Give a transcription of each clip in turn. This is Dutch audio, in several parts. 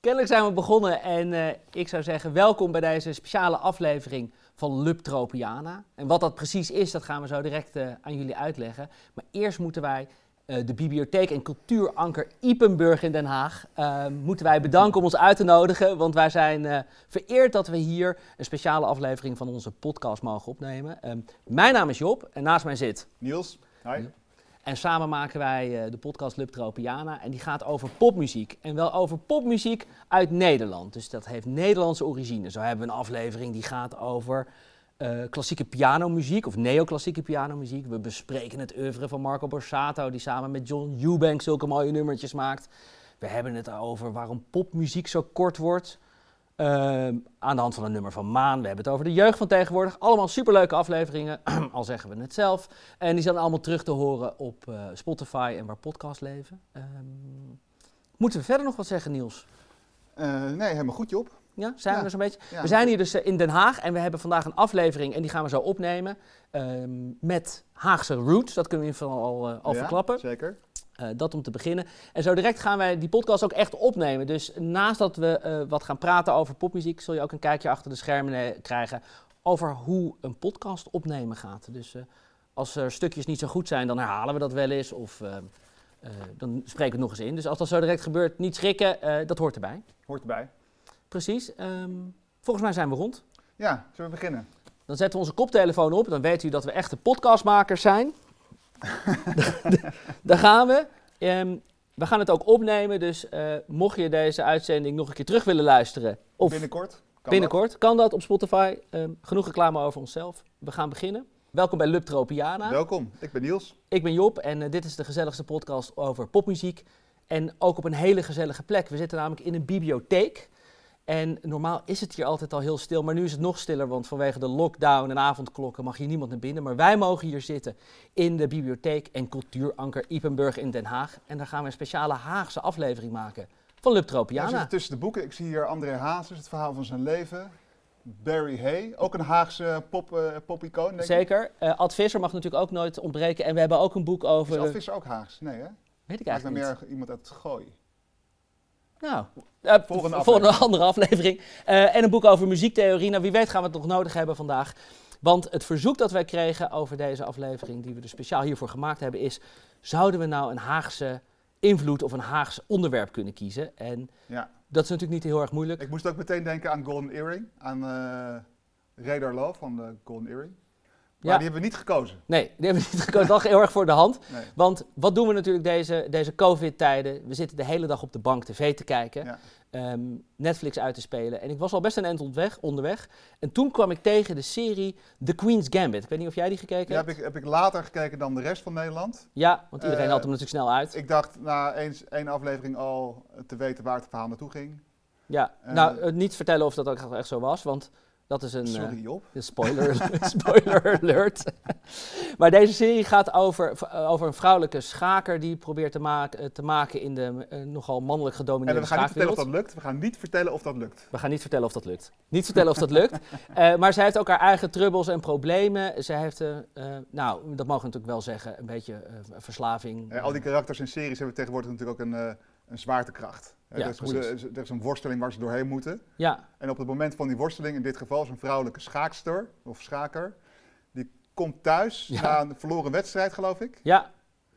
Kennelijk zijn we begonnen en eh, ik zou zeggen welkom bij deze speciale aflevering van Lub Tropiana. En wat dat precies is, dat gaan we zo direct eh, aan jullie uitleggen. Maar eerst moeten wij eh, de bibliotheek en cultuuranker Ipenburg in Den Haag eh, moeten wij bedanken om ons uit te nodigen. Want wij zijn vereerd dat we hier een speciale aflevering van onze podcast mogen opnemen. Ehm, mijn naam is Job en naast mij zit Niels, hi. En samen maken wij eh, de podcast Lub Tropiana. En die gaat over popmuziek. En wel over popmuziek uit Nederland. Dus dat heeft Nederlandse origine. Zo hebben we een aflevering die gaat over eh, klassieke pianomuziek of neoclassieke pianomuziek. We bespreken het oeuvre van Marco Borsato, die samen met John Eubank zulke mooie nummertjes maakt. We hebben het over waarom popmuziek zo kort wordt. Ehm, aan de hand van een nummer van Maan. We hebben het over de jeugd van tegenwoordig. Allemaal superleuke afleveringen, al zeggen we het zelf. En die zijn allemaal terug te horen op eh, Spotify en waar podcasts leven. Ehm, moeten we verder nog wat zeggen, Niels? Eh, nee, helemaal goed Job. Ja, zijn we er zo'n beetje? Ja. We zijn hier dus eh, in Den Haag en we hebben vandaag een aflevering en die gaan we zo opnemen ehm, met Haagse roots. Dat kunnen we in ieder geval al, al Ja, verklappen. Zeker. Eh, dat om te beginnen. En zo direct gaan wij die podcast ook echt opnemen. Dus naast dat we eh, wat gaan praten over popmuziek, zul je ook een kijkje achter de schermen eh, krijgen over hoe een podcast opnemen gaat. Dus als er stukjes niet zo goed zijn, dan herhalen we dat wel eens of dan spreken we het nog eens in. Dus als dat zo direct gebeurt, niet schrikken, dat hoort erbij. Hoort erbij. Precies. Ehm, volgens mij zijn we rond. Ja, zullen we beginnen? Dan zetten we onze koptelefoon op. Dan weet u dat we echte podcastmakers zijn. Daar gaan we. Ehm, we gaan het ook opnemen. Dus eh, mocht je deze uitzending nog een keer terug willen luisteren. Of Binnenkort. Kan binnenkort. Kan dat op Spotify. Ehm, genoeg reclame over onszelf. We gaan beginnen. Welkom bij Lub dat? Tropiana. Welkom, ik ben Niels. Ik ben Job en eh, dit is de gezelligste podcast over popmuziek. En ook op een hele gezellige plek. We zitten namelijk in een bibliotheek. En normaal is het hier altijd al heel stil, maar nu is het nog stiller, want vanwege de lockdown en avondklokken mag hier niemand naar binnen. Maar wij mogen hier zitten in de bibliotheek en cultuuranker Ipenburg in Den Haag. En daar gaan we een speciale Haagse aflevering maken van Lub Ja, we Tropiana. zitten tussen de boeken. Ik zie hier André Hazes, het verhaal van zijn leven. Barry Hay, ook een Haagse pop, pop-icoon, denk ik. Zeker. Eh Ad Visser mag natuurlijk ook nooit ontbreken. En we hebben ook een boek over... Is Ad Visser ook Haags? Nee, hè? Weet ik eigenlijk niet. meer iemand uit het Gooi. Nou, Volgende voor een andere aflevering. Eh, en een boek over muziektheorie. Nou, wie weet gaan we het nog nodig hebben vandaag. Want het verzoek dat wij kregen over deze aflevering, die we dus speciaal hiervoor gemaakt hebben, is: zouden we nou een Haagse invloed of een Haags onderwerp kunnen kiezen? En Ja. dat is natuurlijk niet heel erg moeilijk. Ik moest ook meteen denken aan Golden Earring. Aan eh Radar Love van de Golden Earring. Maar Ja. die hebben we niet gekozen. Nee, die hebben we niet gekozen. Dat heel erg voor de hand. Nee. Want wat doen we natuurlijk deze, deze COVID-tijden? We zitten de hele dag op de bank tv te kijken, Ja. ehm, Netflix uit te spelen. En ik was al best een eind ontweg, onderweg. En toen kwam ik tegen de serie The Queen's Gambit. Ik weet niet of jij die gekeken Die heb hebt. ik, heb ik later gekeken dan de rest van Nederland. Ja, want iedereen Eh, had hem natuurlijk snel uit. Ik dacht na eens, één aflevering al te weten waar het verhaal naartoe ging. Ja, eh, nou, eh, niet vertellen of dat ook echt zo was, want dat is een... eh, Sorry Job. spoiler, spoiler alert. maar deze serie gaat over, v- over een vrouwelijke schaker die probeert te, maken te maken in de eh, nogal mannelijk En gedomineerde we gaan niet vertellen of schaakwereld. dat lukt. We gaan niet vertellen of dat lukt. We gaan niet vertellen of dat lukt. Niet vertellen of dat lukt. Eh, maar zij heeft ook haar eigen trubbels en problemen. Zij heeft, eh, eh, nou, dat mogen we natuurlijk wel zeggen, een beetje eh, verslaving. Eh, al die karakters en series hebben tegenwoordig natuurlijk ook een, eh, een zwaartekracht. Eh, Ja, dus er, is een worsteling waar ze doorheen moeten. Ja, En op het moment van die worsteling, in dit geval is een vrouwelijke schaakster of schaker, die komt thuis Ja. na een verloren wedstrijd, geloof ik. ja.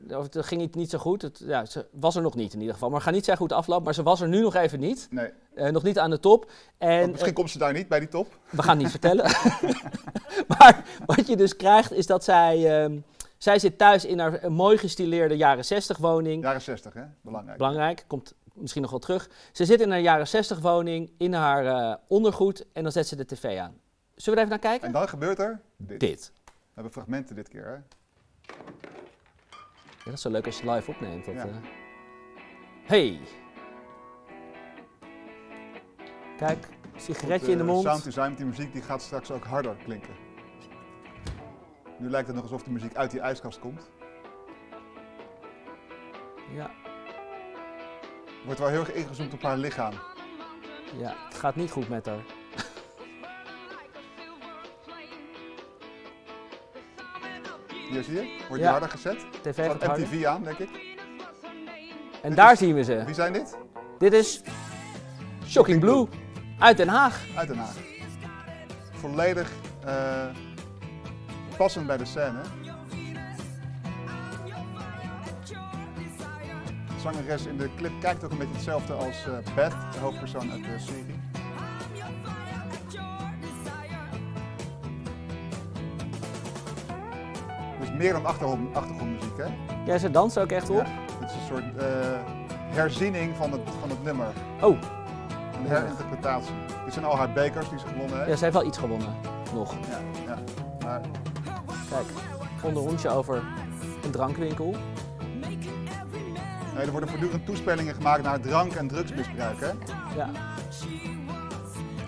Of Het ging niet, niet zo goed. Het, ja, ze was er nog niet in ieder geval. Maar gaan niet zeggen hoe het afloopt. Maar ze was er nu nog even niet. Nee, Eh, nog niet aan de top. En want misschien komt ze daar niet bij die top. We gaan niet vertellen. maar wat je dus krijgt is dat zij... ehm, zij zit thuis in haar mooi gestileerde jaren 60 woning. Jaren 60, hè? Belangrijk. Belangrijk, komt misschien nog wel terug. Ze zit in haar jaren 60 woning, in haar eh, ondergoed en dan zet ze de tv aan. Zullen we er even naar kijken? En dan gebeurt er dit. Dit. We hebben fragmenten dit keer, hè? Ja, dat is zo leuk als je live opneemt. Dat, Ja. eh. Hey. Kijk, sigaretje in de mond. eh, Sound design, die muziek die gaat straks ook harder klinken. Nu lijkt het nog alsof de muziek uit die ijskast komt. Ja, Wordt wel heel erg ingezoomd op haar lichaam. ja, het gaat niet goed met haar. Hier zie je, wordt die Ja. harder gezet. TV gaat harder. MTV aan, denk ik. En daar zien we ze. Wie zijn dit? Dit is Shocking Blue uit Den Haag. Uit Den Haag. Volledig eh, passend bij de scène. De zangeres in de clip kijkt ook een beetje hetzelfde als eh, Beth, de hoofdpersoon uit de serie. Dus meer dan achtergrond, achtergrondmuziek, hè? Ja, ze dansen ook echt op. Ja, het is een soort eh, herziening van het, van het nummer. Oh, Een herinterpretatie. Dit zijn al haar bekers die ze gewonnen heeft. ja, ze heeft wel iets gewonnen. Nog. Ja, ja. Maar Kijk, onderrondje over een drankwinkel. nee, er worden voortdurend toespelingen gemaakt naar drank- en drugsmisbruik. Hè? Ja.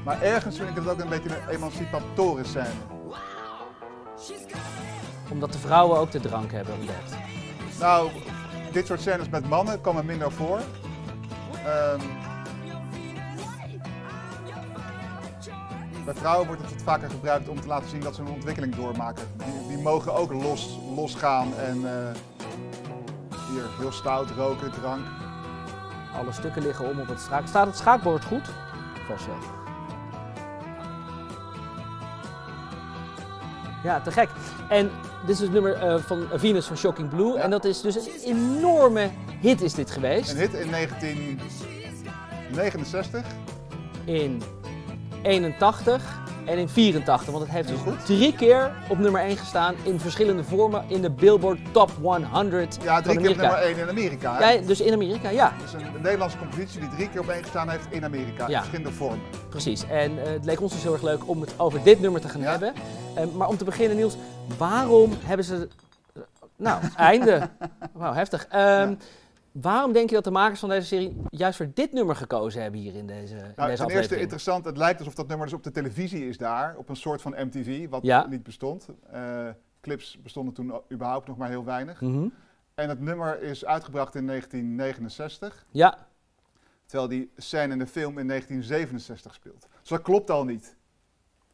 Maar ergens vind ik het ook een beetje een emancipatoren scène. Omdat de vrouwen ook de drank hebben ontdekt. Nou, dit soort scènes met mannen komen minder voor. Ehm, bij vrouwen wordt het wat vaker gebruikt om te laten zien dat ze een ontwikkeling doormaken. Die, die mogen ook los, losgaan en eh, hier heel stout roken, drank. Alle stukken liggen om op het schaak. Staat het schaakbord goed? Vast wel. Ja, te gek. En dit is het nummer eh, van Venus van Shocking Blue. Ja. En dat is dus een enorme hit is dit geweest. Een hit in 1969. In 81 en in 84. Want het heeft dus goed. drie keer op nummer 1 gestaan in verschillende vormen in de Billboard Top 100 Ja, drie keer op nummer 1 in Amerika. hè? Ja, dus in Amerika, ja. Is een, een Nederlandse compositie die drie keer op één gestaan heeft in Amerika. Ja. In verschillende vormen. Precies, en eh, het leek ons dus heel erg leuk om het over dit nummer te gaan Ja. hebben. Eh, maar om te beginnen, Niels, waarom hebben ze. eh, Nou, einde. Wauw, heftig. Ehm. Waarom denk je dat de makers van deze serie juist voor dit nummer gekozen hebben hier in deze, in Nou, deze ten eerste aflevering? interessant, het lijkt alsof dat nummer dus op de televisie is daar. Op een soort van MTV, wat Ja. niet bestond. Eh, clips bestonden toen überhaupt nog maar heel weinig. Mhm. En het nummer is uitgebracht in 1969. Ja, Terwijl die scène in de film in 1967 speelt. Dus dat klopt al niet.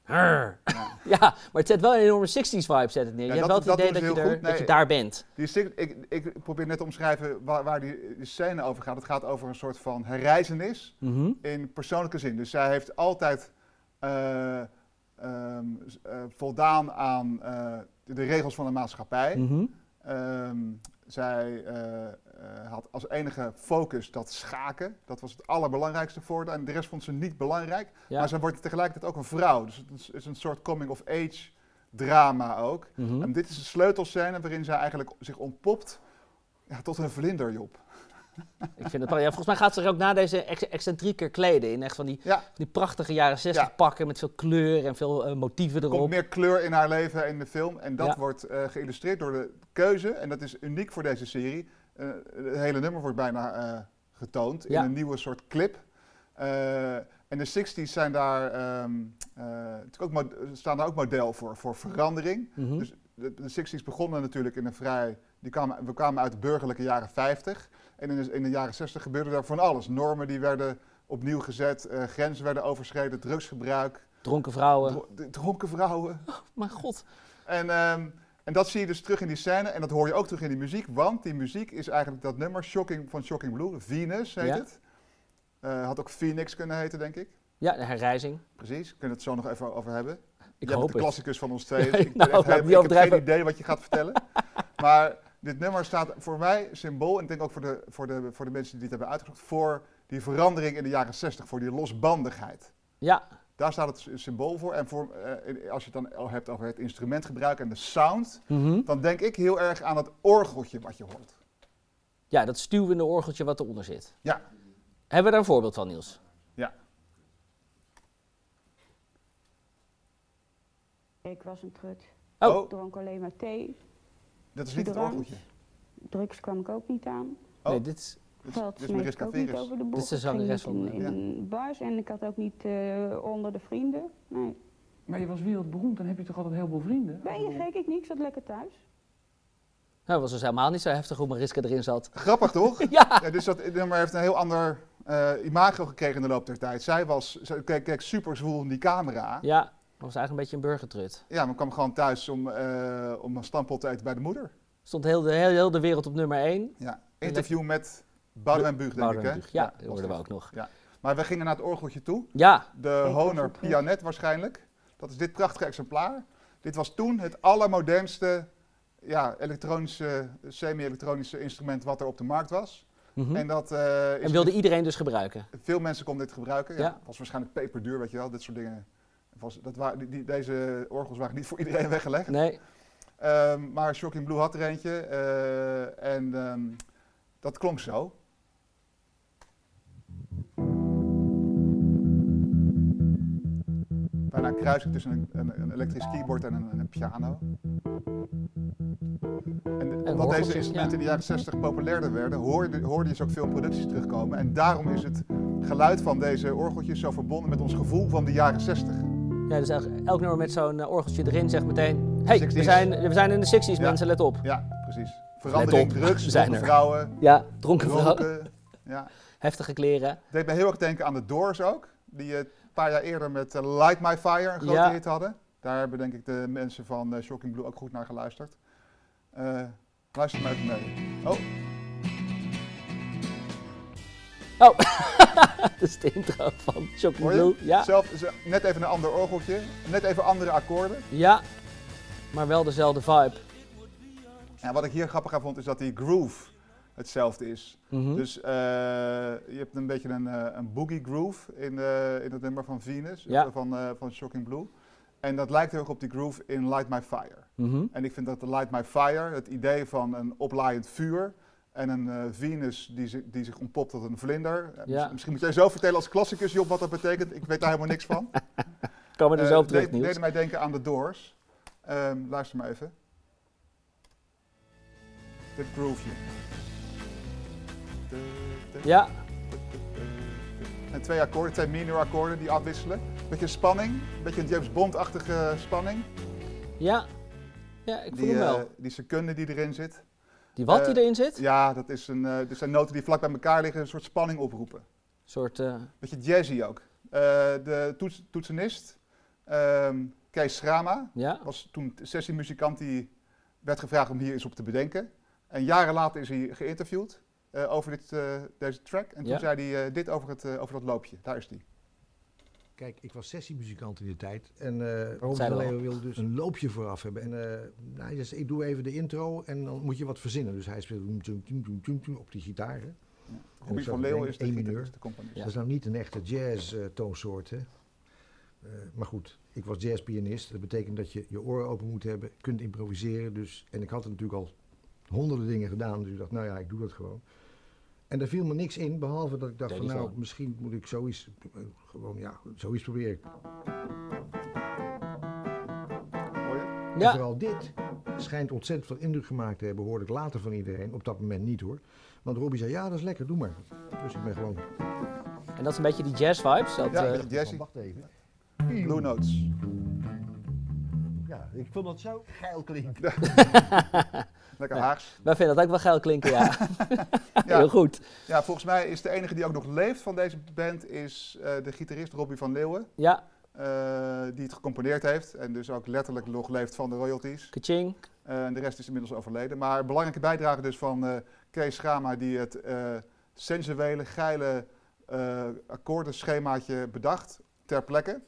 Ja. ja, maar het zet wel een enorme 60s vibe zet het neer. Ja, je hebt wel het idee dat je, er, dat je daar bent. Die stik- ik, ik probeer net te omschrijven waar, waar die, die scène over gaat. Het gaat over een soort van herreizenis. Mhm. in persoonlijke zin. Dus zij heeft altijd eh, ehm, eh, voldaan aan eh, de, de regels van de maatschappij. Mhm. Ehm, zij eh, eh, had als enige focus dat schaken. Dat was het allerbelangrijkste voor haar. En de rest vond ze niet belangrijk. Ja. Maar ze wordt tegelijkertijd ook een vrouw. Dus het is, is een soort coming-of-age drama ook. Mhm. En dit is een sleutelscène waarin zij eigenlijk zich ontpopt ja, tot een vlinderjob. Ik vind het wel. Ja, volgens mij gaat ze er ook na deze ex excentrieker kleden. In echt van die, Ja. van die prachtige jaren 60 Ja. pakken met veel kleur en veel eh, motieven Er erop. komt meer kleur in haar leven in de film. En dat wordt eh, geïllustreerd door de keuze. En dat is uniek voor deze serie. Eh, het hele nummer wordt bijna getoond in een nieuwe soort clip. En de 60s zijn daar, ehm, eh, ook staan daar ook model voor, voor verandering. Mhm. Dus de, de 60s begonnen natuurlijk in een vrij. Die kwamen, we kwamen uit de burgerlijke jaren 50. En in de, in de jaren 60 gebeurde daar van alles. Normen die werden opnieuw gezet, eh, grenzen werden overschreden, drugsgebruik, Dronken vrouwen. dro- dronken vrouwen. Mijn god. En, ehm, en dat zie je dus terug in die scène en dat hoor je ook terug in die muziek, want die muziek is eigenlijk dat nummer Shocking, van Shocking Blue, Venus heet Ja. het. Eh, had ook Phoenix kunnen heten, denk ik. Ja, de herrijzing. Precies, we kunnen het zo nog even over hebben. Ik Jij hoop bent de het. klassicus van ons twee. Dus ik, nou, ik heb geen idee wat je gaat vertellen. maar dit nummer staat voor mij symbool, en ik denk ook voor de, voor, de, voor de mensen die dit hebben uitgezocht, voor die verandering in de jaren 60, voor die losbandigheid. Ja, Daar staat het symbool voor. En voor, eh, als je het dan al hebt over het instrumentgebruik en de sound, Mhm. dan denk ik heel erg aan het orgeltje wat je hoort. ja dat stuwende orgeltje wat eronder zit. Ja. Hebben we daar een voorbeeld van, Niels? Ja. Ik was een trut. Oh. Ik dronk alleen maar thee. Dat is niet het orgeltje. Drugs kwam ik ook niet aan. Oh. Nee, dit is... Dit ik Mariska ook niet over de boeg. Dit is de zangeres van, in, bars en ik had ook niet eh, onder de vrienden. Nee. Maar je was wereldberoemd, dan heb je toch altijd heel veel vrienden? Ben je gek? Ik niet. Ik zat lekker thuis. Nou, dat was dus helemaal niet zo heftig hoe Mariska erin zat. Grappig toch? Ja. Ja, dus dat nummer heeft een heel ander eh, imago gekregen in de loop der tijd. Zij was, zij keek, keek super zwoel in die camera. Ja. Ja, dat was eigenlijk een beetje een burgertrut. maar kwam gewoon thuis om, eh, om een stampot te eten bij de moeder. Stond heel de, heel, heel de wereld op nummer 1. Ja. Interview met Boudewijn Buug, denk ik. Hè? Ja, dat was hoorden we dat. ook nog. Ja. Maar we gingen naar het orgeltje toe. Ja, De Honor ja. Pianet waarschijnlijk. Dat is dit prachtige exemplaar. Dit was toen het allermodernste ja, elektronische, semi-elektronische instrument wat er op de markt was. Mhm. En dat eh, en wilde iedereen dus gebruiken. veel mensen konden dit gebruiken. Ja. Ja. was waarschijnlijk peperduur, weet je wel, dit soort dingen. Was, dat wa- die, die- deze orgels waren niet voor iedereen weggelegd. Nee, Ehm, maar Shocking Blue had er eentje. eh, en ehm, dat klonk zo. Bijna een kruising tussen een, een, een elektrisch keyboard en een, en een piano. En de- omdat deze instrumenten ja. in de jaren 60 populairder werden, hoorde, hoorde je ze ook veel producties terugkomen. En daarom is het geluid van deze orgeltjes zo verbonden met ons gevoel van de jaren 60. Ja, dus elk, nummer met zo'n eh, orgeltje erin zegt meteen... hey, we 60s. zijn, we zijn in de 60s, Ja. mensen, let op. Ja, precies. Verandering, drugs, zijn er. vrouwen, Ja, dronken vrouw, roken. Ja. heftige kleren. deed mij heel erg denken aan de Doors ook. Die eh, een paar jaar eerder met eh, Light My Fire een grote Ja. hit hadden. Daar hebben denk ik de mensen van Shocking Blue ook goed naar geluisterd. Luister maar even mee. Oh, is de intro van je? Blue. Ja. zelf, net even een ander orgeltje. Net even andere akkoorden. ja, maar wel dezelfde vibe. En wat ik hier grappig aan vond is dat die groove hetzelfde is. Mhm. Dus eh, je hebt een beetje een, eh, een boogie groove in, eh, in het nummer van Venus, Ja. van, van Shocking Blue. En dat lijkt heel erg op die groove in Light My Fire. Mhm. En ik vind dat de Light My Fire, het idee van een oplaaiend vuur en een eh, Venus die, zich- die zich ontpopt tot een vlinder. Eh, Ja. mis- Misschien moet jij zo vertellen als klassicus, Job, wat dat betekent. Ik weet daar helemaal niks van. Komen we er Eh, op terug, deed- deden mij denken aan de Doors. Ehm, luister maar even. Dit grooveje. Ja, En twee akkoorden, twee minor akkoorden die afwisselen. Beetje spanning, beetje een James Bond-achtige spanning. ja. Ja, ik voel Die, hem wel. eh, die seconde die erin zit. Die wat die eh, erin zit? Ja, dat is een, eh dit zijn noten die vlak bij elkaar liggen, een soort spanning oproepen. Een soort... eh, Beetje jazzy ook. De toets, toetsenist, ehm, Kees Schrama, ja, was toen sessiemuzikant die werd gevraagd om hier eens op te bedenken. En jaren later is hij geïnterviewd over dit, deze track. En toen Ja. zei hij dit over, het, over dat loopje. Daar is die. Kijk, ik was sessiemuzikant in die tijd. En eh Robert Zei van wilde dus een loopje vooraf hebben. En eh nou, hij zei, ik doe even de intro en dan moet je wat verzinnen. Dus hij speelde op die gitaar. Hè. Robbie zo van Leeuwen is de, mineur. componist. Ja. Dat is nou niet een echte jazz-toonsoort. hè. Eh, maar goed, ik was jazzpianist. Dat betekent dat je je oren open moet hebben, kunt improviseren. Dus, en ik had er natuurlijk al honderden dingen gedaan. Dus ik dacht, nou ja, ik doe dat gewoon. En daar viel me niks in, behalve dat ik dacht van nou, misschien moet ik zoiets, gewoon ja, zoiets proberen. En ja. vooral dit schijnt ontzettend veel indruk gemaakt te hebben, hoorde ik later van iedereen. Op dat moment niet hoor. Want Robbie zei, ja dat is lekker, doe maar. Dus ik ben gewoon... En dat is een beetje die jazz vibes. Dat, Ja, eh, jazzy. Wacht even. Blue Notes. Ja, ik vond dat zo geil klinken. Lekker Ja. Haags. wij vinden dat ook wel geil klinken, ja. Ja. Heel goed. Ja, volgens mij is de enige die ook nog leeft van deze band is eh, de gitarist Robbie van Leeuwen. Ja, eh, die het gecomponeerd heeft en dus ook letterlijk nog leeft van de royalties. kaching. Eh, en de rest is inmiddels overleden. Maar belangrijke bijdrage dus van Kees Schama die het sensuele, geile akkoordenschemaatje bedacht ter plekke.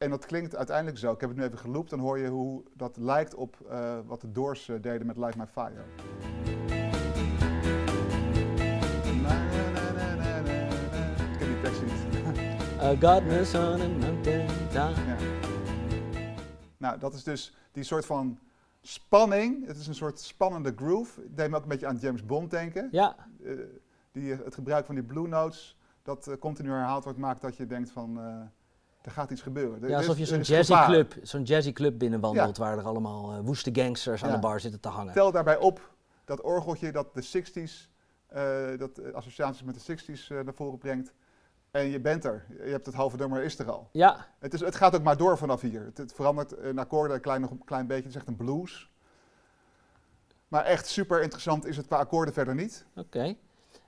En dat klinkt uiteindelijk zo. Ik heb het nu even geloopt, dan hoor je hoe dat lijkt op eh, wat de Doors eh, deden met Light My Fire. Ik ken die tekst niet. Godness on a mountain top. Ja. Nou, dat is dus die soort van spanning. Het is een soort spannende groove. Het deed me ook een beetje aan James Bond denken. Ja, Eh, die, het gebruik van die blue notes, dat continu herhaald wordt, maakt dat je denkt van, er gaat iets gebeuren. Er ja alsof je zo'n is jazzy gevaar. club, zo'n jazzy club binnenwandelt waar er allemaal eh, woeste gangsters aan de bar zitten te hangen. Tel daarbij op dat orgeltje dat de 60s, eh, dat associaties met de 60s eh, naar voren brengt. En je bent er. Je hebt het halve nummer is er al. Ja, Het, is, het gaat ook maar door vanaf hier. Het, het verandert een akkoorden een klein, nog een klein beetje. Het is echt een blues. Maar echt super interessant is het qua akkoorden verder niet. oké.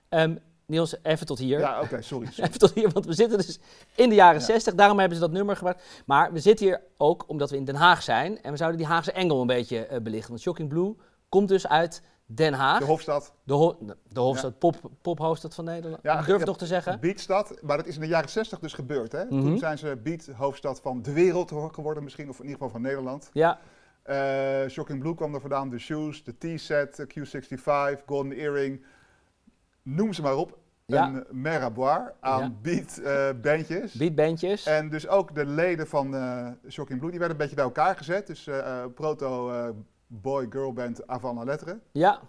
Ehm, Niels, even tot hier. Ja, oké, sorry. sorry. Even tot hier, want we zitten dus in de jaren Ja. 60. Daarom hebben ze dat nummer gebruikt. Maar we zitten hier ook omdat we in Den Haag zijn. En we zouden die Haagse engel een beetje eh, belichten. Want Shocking Blue komt dus uit Den Haag, De Hofstad, de, ho- de hoofdstad, pop, pophoofdstad van Nederland. Ja, Durf ja, toch te zeggen? Beatstad. Maar dat is in de jaren 60 dus gebeurd. Hè? Mhm. Toen zijn ze beat-hoofdstad van de wereld geworden misschien. Of in ieder geval van Nederland. Ja, Eh, Shocking Blue kwam er vandaan. De Shoes, de T-set, de Q65, Golden Earring. Noem ze maar op. Ja. Een merraboir aan Ja. beat-bandjes. beatbandjes. En dus ook de leden van eh, Shocking Blue, die werden een beetje bij elkaar gezet. Dus eh, eh, proto eh, boy-girl band avant la lettre. Ja,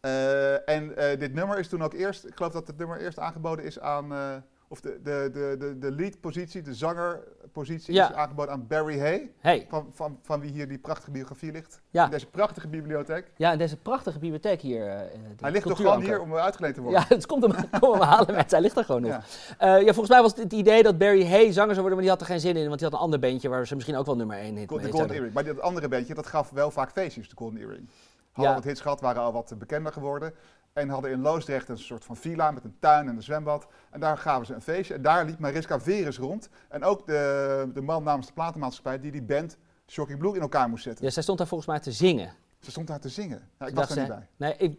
Eh, en eh, dit nummer is toen ook eerst, ik geloof dat het nummer eerst aangeboden is aan, eh, of de, de, de, de, de lead-positie, de zangerpositie Ja. is aangeboden aan Barry Hay. hey. Van, van, van wie hier die prachtige biografie ligt. Ja. In deze prachtige bibliotheek. Ja, in deze prachtige bibliotheek hier. eh, Hij ligt toch gewoon hier om uitgeleend te worden. Ja, het komt hem, kom hem halen met. Hij ligt er gewoon nog. Ja. Eh, ja, volgens mij was het het idee dat Barry Hay zanger zou worden, maar die had er geen zin in, want die had een ander bandje waar ze misschien ook wel nummer 1 hit De Golden Earring. Maar dat andere bandje, dat gaf wel vaak feestjes, de Golden Earring. Hadden Ja. wat hits gehad, waren al wat bekender geworden. En hadden in Loosdrecht een soort van villa met een tuin en een zwembad. En daar gaven ze een feestje. En daar liep Mariska Veres rond. En ook de, de man namens de platenmaatschappij die die band Shocking Blue in elkaar moest zetten. Ja, zij stond daar volgens mij te zingen. Ze stond daar te zingen. Ja, ik Dacht was er niet bij. Nee, ik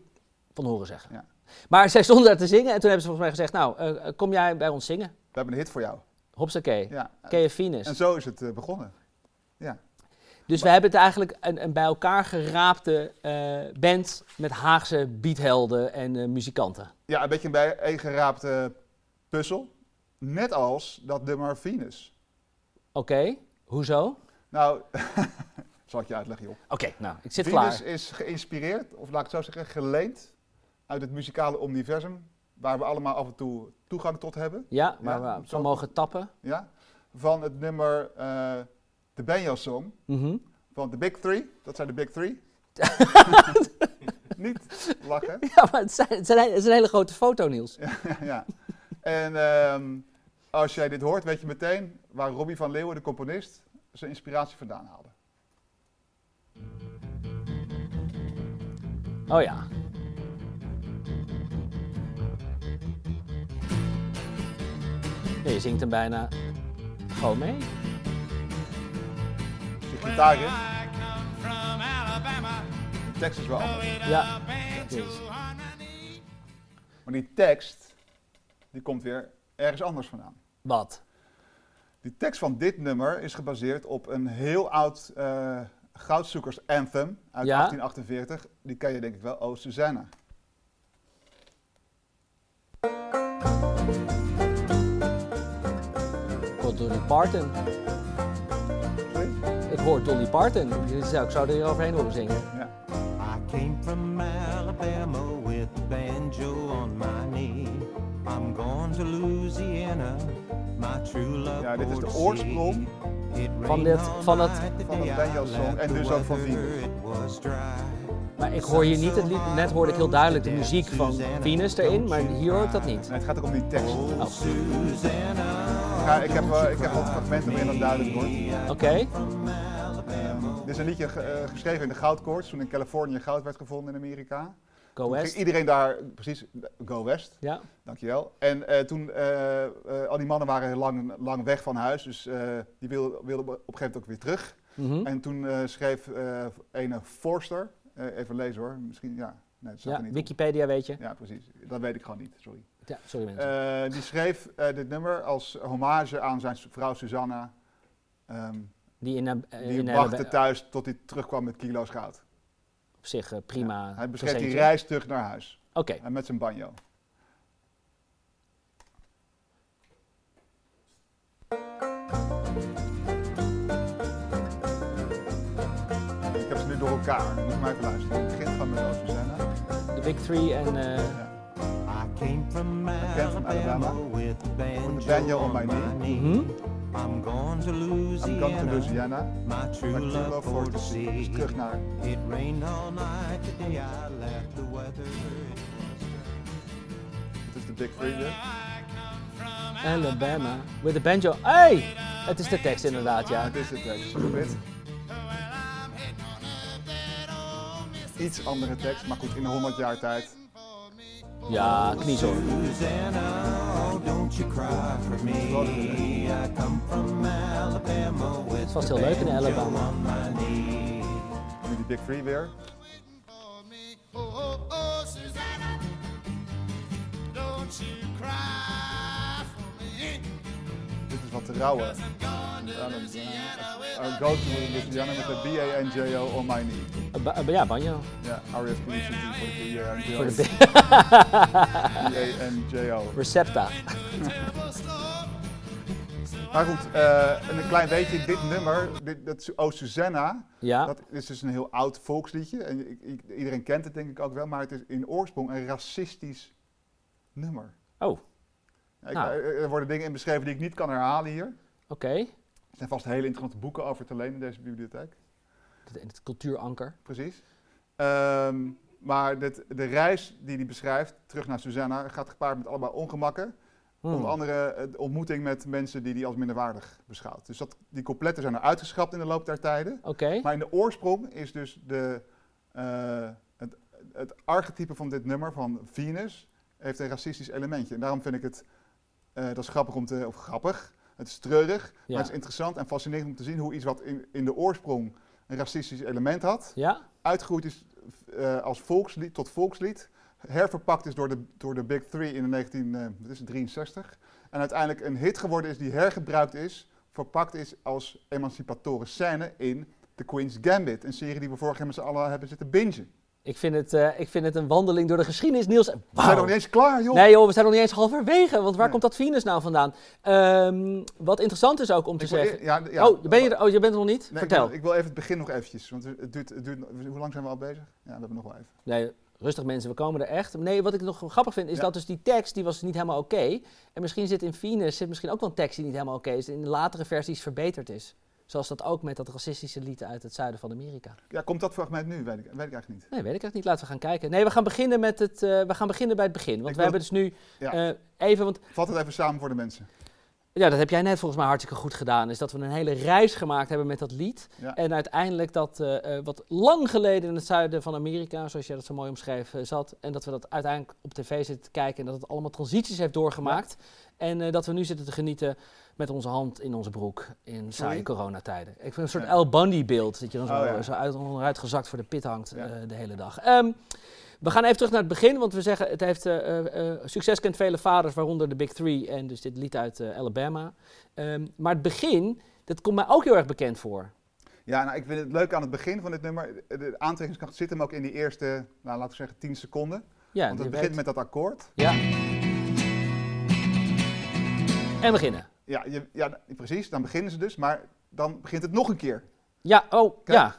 van horen zeggen. Ja. Maar zij stond daar te zingen en toen hebben ze volgens mij gezegd, nou, eh, kom jij bij ons zingen? We hebben een hit voor jou. Hopsakee. Ja. Venus? En zo is het eh, begonnen. Dus we hebben het eigenlijk een, een bij elkaar geraapte eh, band met Haagse beathelden en eh, muzikanten. Ja, een beetje een bijeengeraapt puzzel. Net als dat nummer Venus. Oké, hoezo? Nou, zal ik je uitleggen, joh. Oké, nou, ik zit Venus klaar. is geïnspireerd, of laat ik het zo zeggen, geleend uit het muzikale universum, waar we allemaal af en toe toegang tot hebben. Ja, waar Ja, we van mogen tappen. Ja? Van het nummer eh de Benjo Song Mhm. van The Big Three. Dat zijn de Big Three. Niet lachen. Ja, maar het, zijn, het, zijn, het is een hele grote foto, Niels. ja. En ehm, als jij dit hoort, weet je meteen waar Robbie van Leeuwen, de componist, zijn inspiratie vandaan haalde. Oh ja. Ja, je zingt hem bijna gewoon mee. Gitaar in. De tekst is wel anders. Ja, dat is. Maar die tekst, die komt weer ergens anders vandaan. Wat? Die tekst van dit nummer is gebaseerd op een heel oud eh goudzoekers anthem uit Ja. 1848. Die ken je denk ik wel, Oh Susanna. Dolly Parton. Sorry? Ik hoor Dolly Parton. Zou, ik zou er overheen horen zingen. Ja. I came from Alabama with a banjo on my knee. I'm going to Louisiana, my true love Ja, dit is de oorsprong van dit- van het- van banjo-song left en dus ook van Venus. Maar ik hoor hier niet het lied. Net hoorde ik heel duidelijk de muziek van Venus erin, maar hier hoor ik dat niet. Nee, het gaat ook om die tekst. Oh, Oh. Ja, ik, heb, eh, ik heb wat fragmenten waarin dat duidelijk wordt. Oké, dit is een liedje eh, geschreven in de goudkoorts, toen in Californië goud werd gevonden in Amerika. go Toen west. iedereen daar, precies, go west. Ja, Dankjewel. En eh, toen, eh, al die mannen waren heel lang, lang weg van huis, dus die wilden, wilden op een gegeven moment ook weer terug. Mhm. En toen schreef ene Forster, even lezen hoor, misschien, ja, nee, staat ja niet op. Wikipedia weet je. Ja, precies. Dat weet ik gewoon niet, sorry. Ja, sorry mensen. Die schreef dit nummer als hommage aan zijn vrouw Susanna, ehm, Die in, eh, die in wachtte thuis tot hij terugkwam met kilo's goud. op zich eh, prima. Hij beschreef die reis terug naar huis, Oké, en met zijn banjo. Ik heb ze nu door elkaar. Moet maar even luisteren. Het begint van met Susanna. de Big Three en... eh, Ja. I came from Alabama Alabama with a banjo, banjo on my my knee. mhm. I'm going to I'm Louisiana, going to Louisiana. my true love for. Dus see. terug naar... It rained all night the day I left the weather. Het is de Big Three. Alabama. With a banjo. Hey! Het is de tekst inderdaad, ja. Het is de tekst. Dit. Iets andere tekst, maar goed, in 100 jaar tijd. Ja, kniezor. Het was heel leuk in Alabama. Nu de Big Free weer. Oh, oh, oh, don't you cry Three weer. vertrouwen. I'll go to Louisiana met de B-A-N-J-O on my knee. Eh, eh, ja, banjo. Ja, R.E.S.P.C.T. voor de B-A-N-J-O. Voor de B-A-N-J-O. Recepta. Maar goed, eh, en een klein beetje, dit nummer, dit, dat is Oh Susanna, Ja. dat is dus een heel oud volksliedje. En ik- ik- iedereen kent het denk ik ook wel, maar het is in oorsprong een racistisch nummer. Oh, ik- Nou. er er worden dingen in beschreven die ik niet kan herhalen hier. oké. Er zijn vast hele interessante boeken over te lenen in deze bibliotheek. Het, het cultuuranker. Precies. Ehm, maar dit, de reis die hij beschrijft, terug naar Susanna, gaat gepaard met allemaal ongemakken. Hmm. Onder andere eh, de ontmoeting met mensen die hij als minderwaardig beschouwt. Dus dat, die coupletten zijn er uitgeschrapt in de loop der tijden. Oké. Maar in de oorsprong is dus de, eh, het, het archetype van dit nummer, van Venus, heeft een racistisch elementje. En daarom vind ik het, eh, dat is grappig om te, of grappig, het is treurig, Ja. maar het is interessant en fascinerend om te zien hoe iets wat in, in de oorsprong een racistisch element had, Ja? uitgegroeid is eh, als volkslied tot volkslied, herverpakt is door de, door de Big Three in de 1963 en uiteindelijk een hit geworden is die hergebruikt is, verpakt is als emancipatoren scène in The Queen's Gambit, een serie die we vorig jaar met z'n allen hebben zitten bingen. Ik vind, het, eh, ik vind het een wandeling door de geschiedenis, Niels. We zijn nog niet eens klaar, joh! Nee joh, we zijn nog niet eens halverwege. Want waar Nee. komt dat Venus nou vandaan? Ehm, wat interessant is ook om te Ik zeggen... ja, ja, oh, ben je er, oh, je bent er nog niet? Nee, ik Vertel. wil- Ik wil even het begin nog eventjes, want het duurt, het duurt, hoe lang zijn we al bezig? Ja, we hebben nog wel even. Nee, rustig mensen, we komen er echt. Nee, wat ik nog grappig vind, is Ja. dat dus die tekst, die was niet helemaal oké. En misschien zit in Venus, zit misschien ook wel een tekst die niet helemaal oké is. In de latere versies verbeterd is. Zoals dat ook met dat racistische lied uit het zuiden van Amerika. Ja, komt dat fragment nu? Weet ik, weet ik eigenlijk niet. Nee, weet ik echt niet. Laten we gaan kijken. Nee, we gaan beginnen, met het, eh, we gaan beginnen bij het begin. Want Ik we hebben dus nu Ja. eh, even, want Vat het even samen voor de mensen. ja, dat heb jij net volgens mij hartstikke goed gedaan. Is dat we een hele reis gemaakt hebben met dat lied. Ja. En uiteindelijk dat eh, wat lang geleden in het zuiden van Amerika, zoals jij dat zo mooi omschreef, zat. En dat we dat uiteindelijk op tv zitten te kijken en dat het allemaal transities heeft doorgemaakt. En dat we nu zitten te genieten met onze hand in onze broek in saaie coronatijden. Ik vind een soort. El Bundy beeld, dat je dan zo, Oh, ja. zo uit, onderuit gezakt voor de pit hangt eh, de hele dag. Ehm, we gaan even terug naar het begin, want we zeggen het heeft eh, eh, succes kent vele vaders, waaronder de Big Three en dus dit lied uit Alabama. Ehm, maar het begin, dat komt mij ook heel erg bekend voor. Ja, nou, ik vind het leuk aan het begin van dit nummer. De aantrekkingskracht zit hem ook in die eerste, nou, laten we zeggen, 10 seconden. Ja, Want het begint weet- met dat akkoord. Ja. En beginnen. Ja, je, ja, precies. Dan beginnen ze dus. Maar dan begint het nog een keer. Ja, oh, Kijk. ja.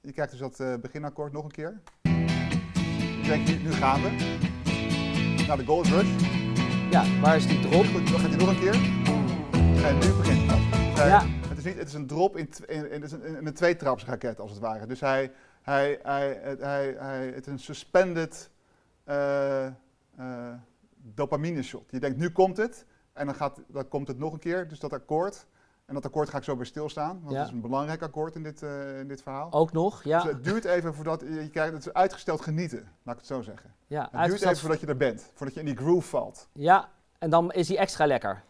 Je krijgt dus dat eh, beginakkoord nog een keer. Je denkt, nu, nu gaan we. Nou, de Gold Rush. Ja, waar is die drop? Goed, dan gaat hij nog een keer. En nu begint het. Dus hij- Ja. Het is, niet, het is een drop in, in, in, in een tweetrapsraket, als het ware. Dus hij, hij, hij, het, hij, hij, het is een suspended eh, eh, dopamine shot. Je denkt, nu komt het. En dan, gaat, dan komt het nog een keer, dus dat akkoord. En dat akkoord ga ik zo weer stilstaan, want Ja. het is een belangrijk akkoord in dit, eh, in dit verhaal. Ook nog, ja. Dus het duurt even voordat je, krijgt, het is uitgesteld genieten, laat ik het zo zeggen. ja, Het duurt even voordat je er bent, voordat je in die groove valt. ja, en dan is hij extra lekker.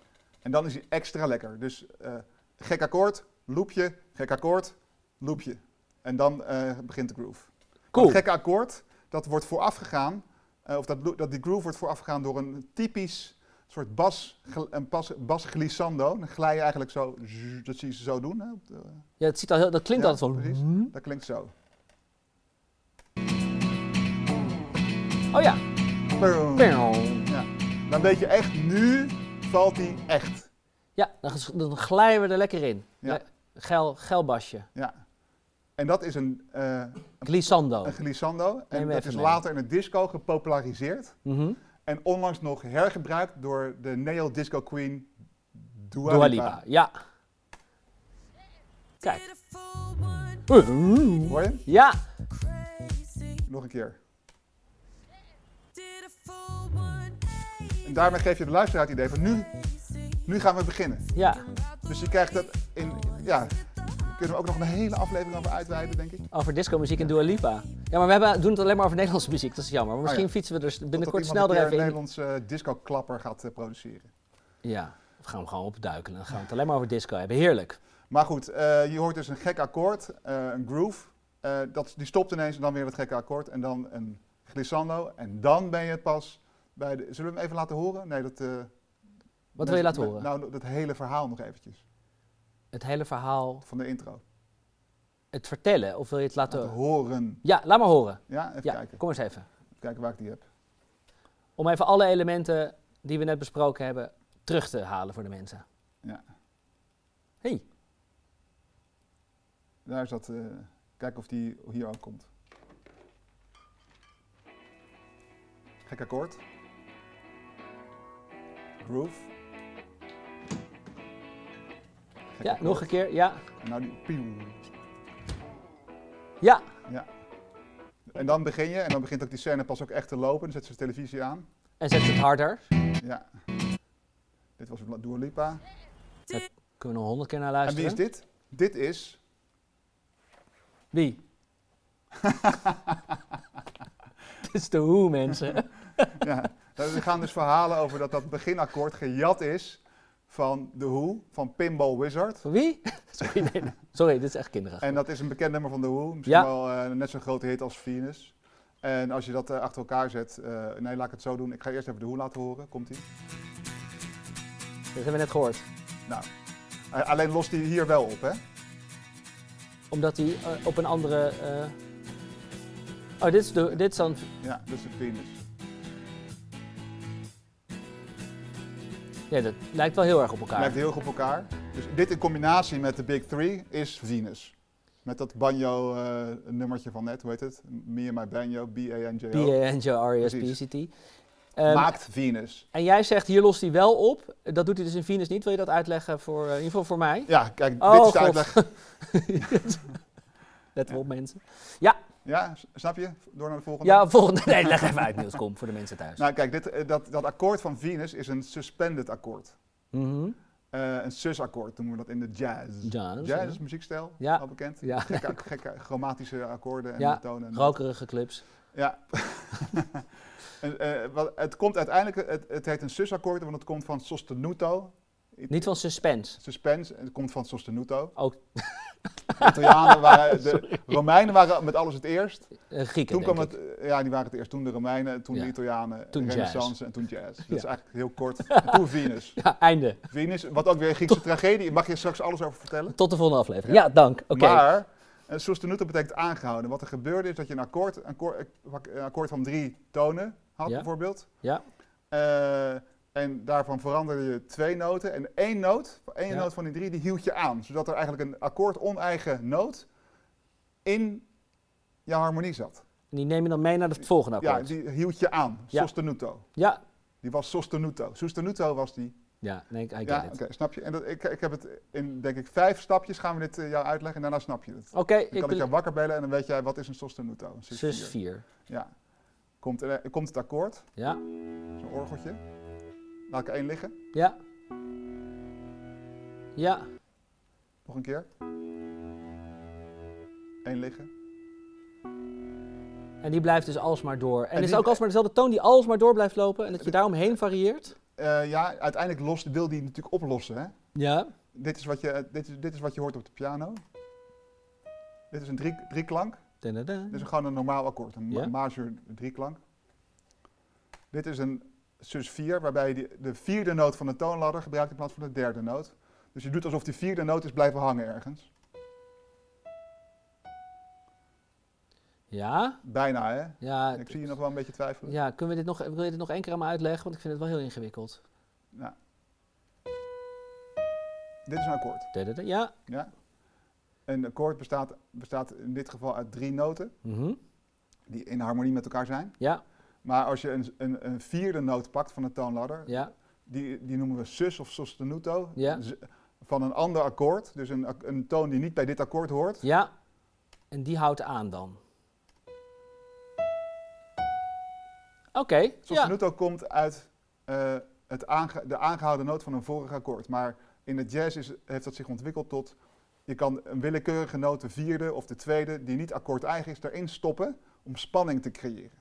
En dan is hij extra lekker. Dus eh, gek akkoord, loopje, gek akkoord, loopje. En dan eh, begint de groove. Cool. Dat gekke akkoord, dat wordt voorafgegaan, of dat, dat die groove wordt voorafgegaan door een typisch soort bas, een bas, bas glissando. Dan glij je eigenlijk zo, dat zie je ze zo doen. Hè? op de- Ja, het ziet al heel, dat klinkt Ja, altijd zo. precies. Dat klinkt zo. Oh ja. Ja. Dan weet je echt, nu valt hij echt. Ja, dan, dan glijden we er lekker in. Ja. Le- Geil, geil basje. Ja. En dat is een, eh, Glissando. een glissando. En dat is mee. later in het disco gepopulariseerd. Mhm. En onlangs nog hergebruikt door de neo-disco queen Dua, Dua Lipa. Lipa, ja. Kijk. Hoor je? Ja, Nog een keer. En daarmee geef je de luisteraar het idee van nu, nu gaan we beginnen. ja. Dus je krijgt dat in, ja, kunnen we ook nog een hele aflevering over uitweiden, denk ik. Over disco muziek en Dua Lipa. Ja, maar we hebben, doen het alleen maar over Nederlandse muziek. Dat is jammer. Maar misschien Oh ja. fietsen we er binnenkort snel een er even een in. Nederlandse disco-klapper gaat eh, produceren. Ja, we gaan hem gewoon opduiken. Dan gaan we het alleen maar over disco hebben. Heerlijk. Maar goed, eh, je hoort dus een gek akkoord, eh, een groove. Eh, dat, die stopt ineens en dan weer het gekke akkoord. En dan een glissando. En dan ben je pas bij de... Zullen we hem even laten horen? Nee, dat, eh, Wat wil je laten horen? Nou, dat hele verhaal nog eventjes. Het hele verhaal, Van de intro. het vertellen, of wil je het laten... Laten horen. Ja, laat maar horen. Ja, even Ja, kijken. kom eens even. Even kijken waar ik die heb. Om even alle elementen die we net besproken hebben terug te halen voor de mensen. Ja. Hey, Daar is dat. eh kijken of die hier ook komt. Gek akkoord. Groove. Ja, nog een keer. Ja, En nou die pieuw. ja. En dan begin je, en dan begint ook die scène pas ook echt te lopen. Dan zet ze de televisie aan. En zet het harder. Ja. Dit was Dua Lipa. Kunnen we nog honderd keer naar En luisteren? wie is dit? Dit is. Wie? Dit is de hoe, mensen. ja, er gaan dus verhalen over dat dat beginakkoord gejat is van The Who, van Pinball Wizard. Van wie? Sorry, nee, nee. Sorry, dit is echt kinderig. En dat is een bekend nummer van The Who. Misschien Ja. wel eh, net zo'n grote hit als Venus. En als je dat eh, achter elkaar zet... eh, nee, laat ik het zo doen. Ik ga eerst even The Who laten horen. Komt-ie? Dat hebben we net gehoord. Nou, alleen lost hij hier wel op, hè? Omdat hij op een andere... Oh, dit is, de, dit is dan... Ja, dat is de Venus. Ja, dat lijkt wel heel erg op elkaar. Lijkt heel erg op elkaar. Dus dit in combinatie met de Big Three is Venus. Met dat banjo eh, nummertje van net, hoe heet het? Me and my banjo, B-A-N-J-O. B-A-N-J-R-E-S-P-C-T. Ehm, Maakt Venus. en jij zegt, hier lost hij wel op. Dat doet hij dus in Venus niet. Wil je dat uitleggen voor, eh, in ieder geval voor mij? Ja, kijk, Oh, dit is de God. uitleg. Let op, mensen. Ja, s- snap je? Door naar de volgende. Ja, volgende. Nee, leg even uit, Niels. Kom, voor de mensen thuis. Nou, kijk, dit, eh, dat, dat akkoord van Venus is een suspended akkoord. Mhm. Eh, een sus-akkoord noemen we dat in de jazz. Jazz, Jazz ja. is muziekstijl, Ja. al bekend. Ja. Gekke, gekke chromatische akkoorden en Ja, tonen. En Rokerige clubs. Ja. en, eh, wat, het komt uiteindelijk, het, het heet een sus-akkoord, want het komt van sostenuto. Niet van suspense. Suspense, en het komt van sostenuto. Ook De Italianen waren, de Romeinen waren met alles het eerst. eh, Grieken, Toen kwam denk het, ik. eh, ja, die waren het eerst. Toen de Romeinen, toen Ja. de Italianen, Toen de jazz. Renaissance en toen jazz. Dat Ja. is eigenlijk heel kort. En toen Venus. Ja, einde. Venus, wat ook weer een Griekse tragedie. Mag je straks alles over vertellen? Tot de volgende aflevering. Ja, dank. Oké. Maar een sostenuto betekent aangehouden. Wat er gebeurde is dat je een akkoord, een akkoord, een akkoord van drie tonen had Ja. bijvoorbeeld. Ja. Eh, en daarvan veranderde je twee noten. En één noot, één Ja. noot van die drie, die hield je aan. Zodat er eigenlijk een akkoord oneigen noot in je harmonie zat. En die neem je dan mee naar het volgende Ja, akkoord. die hield je aan. Ja. Sostenuto. Ja. Die was sostenuto. Sostenuto was die. Ja, nee, ik Ja, oké, snap je? En dat, ik, ik heb het in, denk ik, vijf stapjes gaan we dit eh, jou uitleggen en daarna snap je het. Oké, Dan ik kan ik jou wakker bellen en dan weet jij wat is een sostenuto. Sus zus vier. 4. Ja. Komt, er komt het akkoord, Ja, zo'n orgeltje. Laat ik één liggen. ja. Ja, Nog een keer. Eén liggen. en die blijft dus alsmaar door. En, En is het ook alsmaar dezelfde toon die alsmaar door blijft lopen en dat je daaromheen varieert? Eh, ja, uiteindelijk lost, wil die natuurlijk oplossen. Hè? Ja. Dit, is wat je, dit, is, dit is wat je hoort op de piano. Dit is een drie, drieklank. Dit is gewoon een normaal akkoord, een Ja. major drieklank. Dit is een sus 4, waarbij je de vierde noot van de toonladder gebruikt in plaats van de derde noot. Dus je doet alsof die vierde noot is blijven hangen ergens. Ja, Bijna, hè? ja. Ik zie je nog wel een beetje twijfelen. Ja, kunnen we dit nog, wil je dit nog één keer aan me uitleggen? Want ik vind het wel heel ingewikkeld. Nou. Dit is een akkoord. Ja. Ja? Een akkoord bestaat, bestaat in dit geval uit drie noten Mhm. die in harmonie met elkaar zijn. Ja, Maar als je een, een, een vierde noot pakt van de toonladder, ja. die, die noemen we sus of sostenuto, Ja. van een ander akkoord, dus een, een toon die niet bij dit akkoord hoort. Ja. En die houdt aan dan. Oké, ja. Sostenuto komt uit eh, het aange- de aangehouden noot van een vorig akkoord. Maar in de jazz is, heeft dat zich ontwikkeld tot, je kan een willekeurige noot, de vierde of de tweede, die niet akkoord eigen is, erin stoppen om spanning te creëren.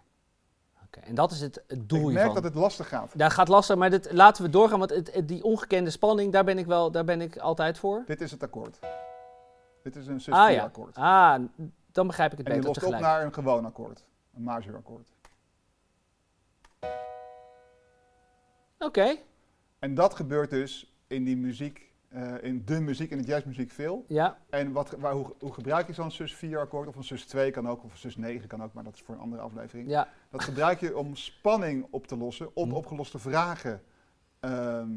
En dat is het, het doel Ik merk dat het lastig gaat. Daar gaat lastig, maar dit, laten we doorgaan, want het, het- die ongekende spanning, daar ben ik wel, daar ben ik altijd voor. Dit is het akkoord. Dit is een sus Ah ja, akkoord. ah, dan begrijp ik het En beter lost op tegelijk. naar een gewoon akkoord. Een major akkoord. Oké, En dat gebeurt dus in die muziek, eh, in de muziek, in de jazzmuziek veel. Ja, En wat, waar, hoe, hoe gebruik je zo'n sus 4 akkoord? Of een sus 2 kan ook, of een sus 9 kan ook, maar dat is voor een andere aflevering. ja, Dat gebruik je om spanning op te lossen, op Hm. opgeloste vragen ehm,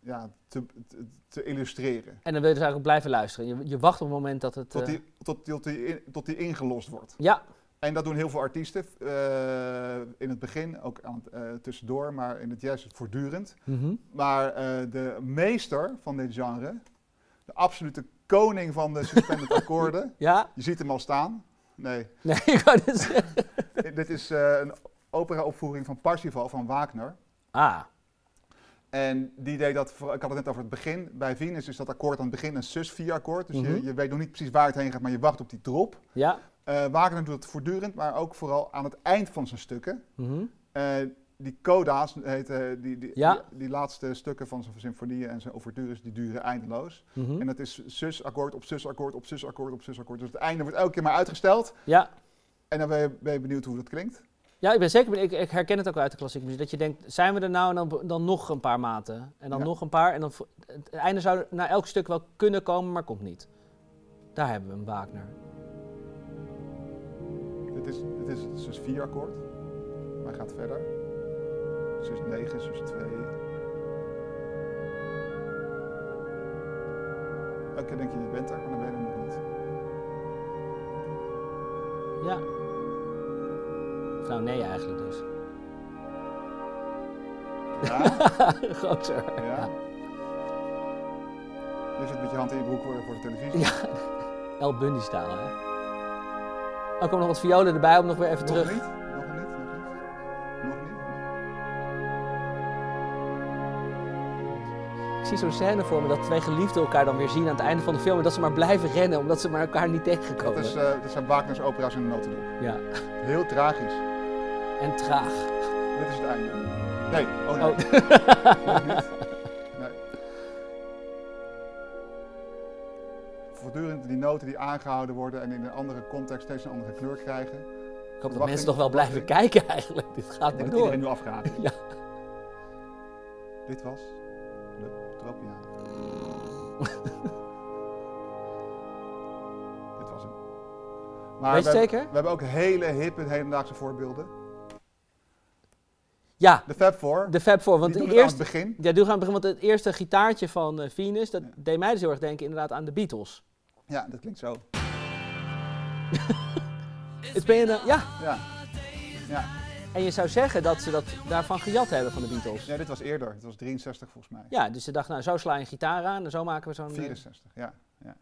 ja, te, te, te illustreren. en dan wil je dus eigenlijk blijven luisteren. Je, je wacht op het moment dat het... Tot eh, die, tot, tot, die, in- tot die ingelost wordt. Ja, En dat doen heel veel artiesten eh, in het begin, ook aan het, eh, tussendoor, maar in het jazz het voortdurend. mhm. Maar eh, de meester van dit genre, de absolute koning van de suspended akkoorden, ja. je ziet hem al staan. Nee, Nee, ik wou zeggen. dit is een opera-opvoering van Parsifal van Wagner. Ah, En die deed dat, ik had het net over het begin. Bij Venus is dat akkoord aan het begin een sus-4-akkoord. Dus Mhm. je, je weet nog niet precies waar het heen gaat, maar je wacht op die drop. ja. Eh, Wagner doet het voortdurend, maar ook vooral aan het eind van zijn stukken. mhm. Eh, die coda's, heet, eh, die, die, Ja. die, die laatste stukken van zijn symfonieën en zijn ouvertures, die duren eindeloos. mhm. En dat is sus-akkoord op sus-akkoord op sus-akkoord op sus-akkoord. Dus het einde wordt elke keer maar uitgesteld. Ja. En dan ben je, ben je benieuwd hoe dat klinkt. Ja, ik ben zeker, ik, ik herken het ook uit de klassieke muziek. Dat je denkt, zijn we er nou en dan, dan nog een paar maten. En dan Ja. nog een paar. En dan, het einde zou na elk stuk wel kunnen komen, maar komt niet. Daar hebben we een Wagner. Dit is, dit is het sus-4-akkoord. Maar hij gaat verder. Sus 9, sus 2. Elke keer denk je, je bent er, maar dan ben je nog niet. Ja. Of nou nee eigenlijk dus. Ja, Groter. ja. Je zit met je hand in je broek voor, de televisie. Ja. El Bundy-stijl, hè. Er komen nog wat violen erbij om nog weer even Nog terug. niet? Nog niet? Nog niet? Nog niet? Ik zie zo'n scène voor me dat twee geliefden elkaar dan weer zien aan het einde van de film. En dat ze maar blijven rennen omdat ze maar elkaar niet Dat, tegenkomen. is, eh, dat zijn Wagner's opera's in een notendop. Ja. Heel tragisch. En traag. Dit is het einde. Nee, oh nee. Oh. Voortdurend die noten die aangehouden worden en in een andere context steeds een andere kleur krijgen. Ik hoop dat mensen nog wel blijven kijken eigenlijk. Dit gaat Ik maar denk dat door. iedereen nu afgehaakt is. Ja. Dit was de Tropiaan. Dit was hem. Maar Weet je we, zeker? We hebben ook hele hippe hedendaagse voorbeelden. Ja, De Fab Four. de Fab Four. Want het eerste, aan het begin. ja, doe gaan beginnen. Want het eerste gitaartje van eh, Venus, dat deed mij dus heel erg denken inderdaad aan de Beatles. Ja, dat klinkt zo. Het ben je een- ja, Ja. Ja. en je zou zeggen dat ze dat daarvan gejat hebben van de Beatles. ja, dit was eerder. Dit was 63 volgens mij. Ja, dus ze dachten, nou, zo sla je een gitaar aan en zo maken we zo'n... eh, 64, ja. ja.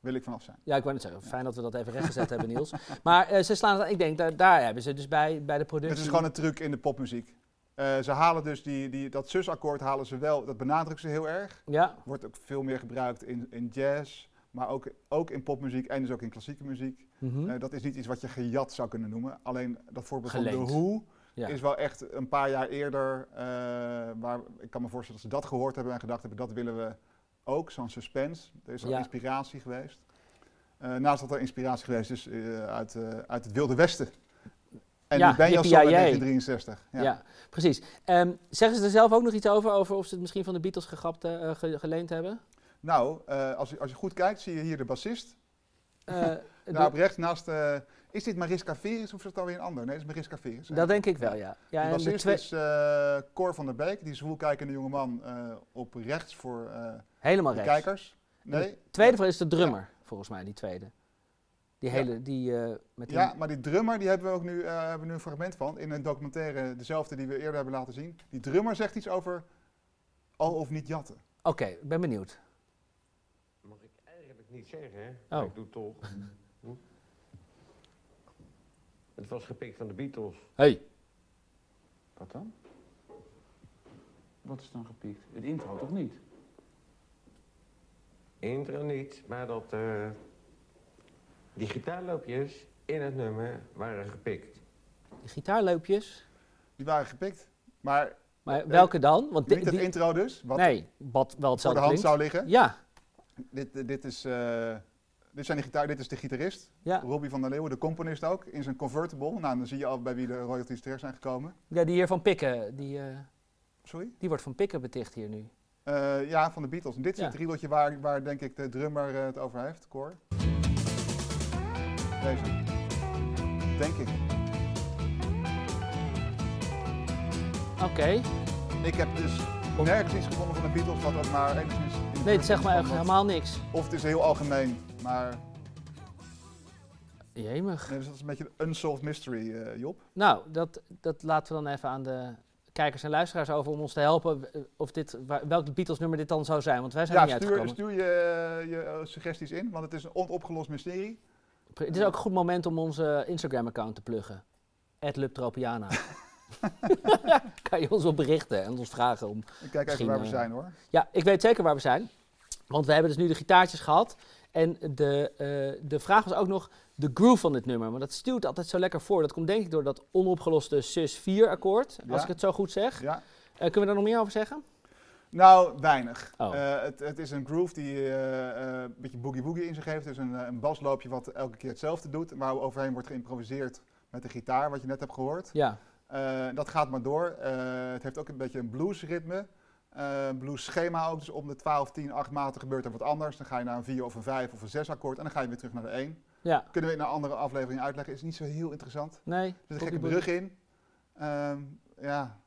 Wil ik vanaf zijn. Ja, ik wou net zeggen, fijn dat we dat even rechtgezet hebben, Niels. Maar eh, ze slaan het, ik denk, daar, daar hebben ze dus bij, bij de productie... Het is gewoon een truc in de popmuziek. Eh, ze halen dus die, die, dat zusakkoord halen ze wel, dat benadrukken ze heel erg. Ja, Wordt ook veel meer gebruikt in, in jazz, maar ook, ook in popmuziek en dus ook in klassieke muziek. mhm. Eh, dat is niet iets wat je gejat zou kunnen noemen. Alleen dat voorbeeld van Who ja. is wel echt een paar jaar eerder, eh, waar ik kan me voorstellen dat ze dat gehoord hebben en gedacht hebben, dat willen we ook, zo'n suspense. Er is al Ja. inspiratie geweest. Eh, naast dat er inspiratie geweest is uit, uit het Wilde Westen. En Ja, die ben je al in yay. 1963. Ja. Ja. precies. Ehm, zeggen ze er zelf ook nog iets over, over of ze het misschien van de Beatles gegrapt, ge- geleend hebben? Nou, eh, als, je, als je goed kijkt, zie je hier de bassist. Eh, Daar op rechts naast, eh, is dit Mariska Veris of is het alweer een ander? Nee, dat is Mariska Veris. dat denk ik wel, ja. ja de en de bassist twee- is Cor van der Beek, die zwoelkijkende jongeman op rechts voor helemaal de rechts. kijkers. Nee, de tweede van is de drummer, volgens mij, die tweede. Die Ja. hele, die eh, met die... ja, maar die drummer, die hebben we ook nu, hebben we nu een fragment van in een documentaire, dezelfde die we eerder hebben laten zien. Die drummer zegt iets over al of niet jatten. Oké, ik ben benieuwd. Niet zeggen, hè? Oh. Ik doe het toch. Hm? Het was gepikt van de Beatles. Hey. Wat dan? Wat is dan gepiekt? Het intro toch niet? Intro niet, maar dat eh, die gitaarloopjes in het nummer waren gepikt. Die gitaarloopjes. Die waren gepikt. Maar Maar welke dan? Want niet het intro dus, wat nee, wat wel voor hetzelfde de hand klinkt. zou liggen. Ja, Dit, dit, is, eh, dit, zijn de gitaar, dit is de gitarist, ja. Robbie van der Leeuwen, de componist ook, in zijn convertible. Nou, dan zie je al bij wie de royalties terecht zijn gekomen. ja, die hier van Pikken. Die, eh, Sorry? Die wordt van pikken beticht hier nu. Eh, ja, van de Beatles. En dit is Ja. het riedeltje waar, waar denk ik de drummer eh, het over heeft, Cor. Deze. Denk ik. Oké. Ik heb dus nergens iets gevonden van de Beatles wat ook maar enigszins... Nee, het zegt me echt helemaal niks. Of het is heel algemeen, maar Jemig. nee, dus dat is een beetje een unsolved mystery, eh, Job. Nou, dat, dat laten we dan even aan de kijkers en luisteraars over om ons te helpen eh, of dit, welk Beatles nummer dit dan zou zijn. Want wij zijn Ja, niet stuur, uitgekomen. stuur je, je eh, suggesties in, want het is een onopgelost mysterie. Het is ook een goed moment om onze Instagram-account te pluggen. @lubtropiana. kan je ons op berichten en ons vragen om... Ik kijk even Misschien, waar we eh, zijn hoor. Ja, ik weet zeker waar we zijn. Want we hebben dus nu de gitaartjes gehad. En de, eh, de vraag was ook nog de groove van dit nummer. Want dat stuurt altijd zo lekker voor. Dat komt denk ik door dat onopgeloste sus 4 akkoord. Als ik het zo goed zeg. Ja. Eh, kunnen we daar nog meer over zeggen? Nou, weinig. Oh. Het, het is een groove die een beetje boogie-woogie in zich heeft. Dus een, een basloopje wat elke keer hetzelfde doet. Waar overheen wordt geïmproviseerd met de gitaar, wat je net hebt gehoord. Ja. Eh, dat gaat maar door. Eh, het heeft ook een beetje een bluesritme. Eh blues schema ook. Dus om de 12, 10, 8 maten gebeurt er wat anders. Dan ga je naar een 4 of een 5 of een 6 akkoord. En dan ga je weer terug naar de 1. Ja. Kunnen we in een andere aflevering uitleggen. Is niet zo heel interessant. Nee. Er zit een gekke brug in. Ehm, ja,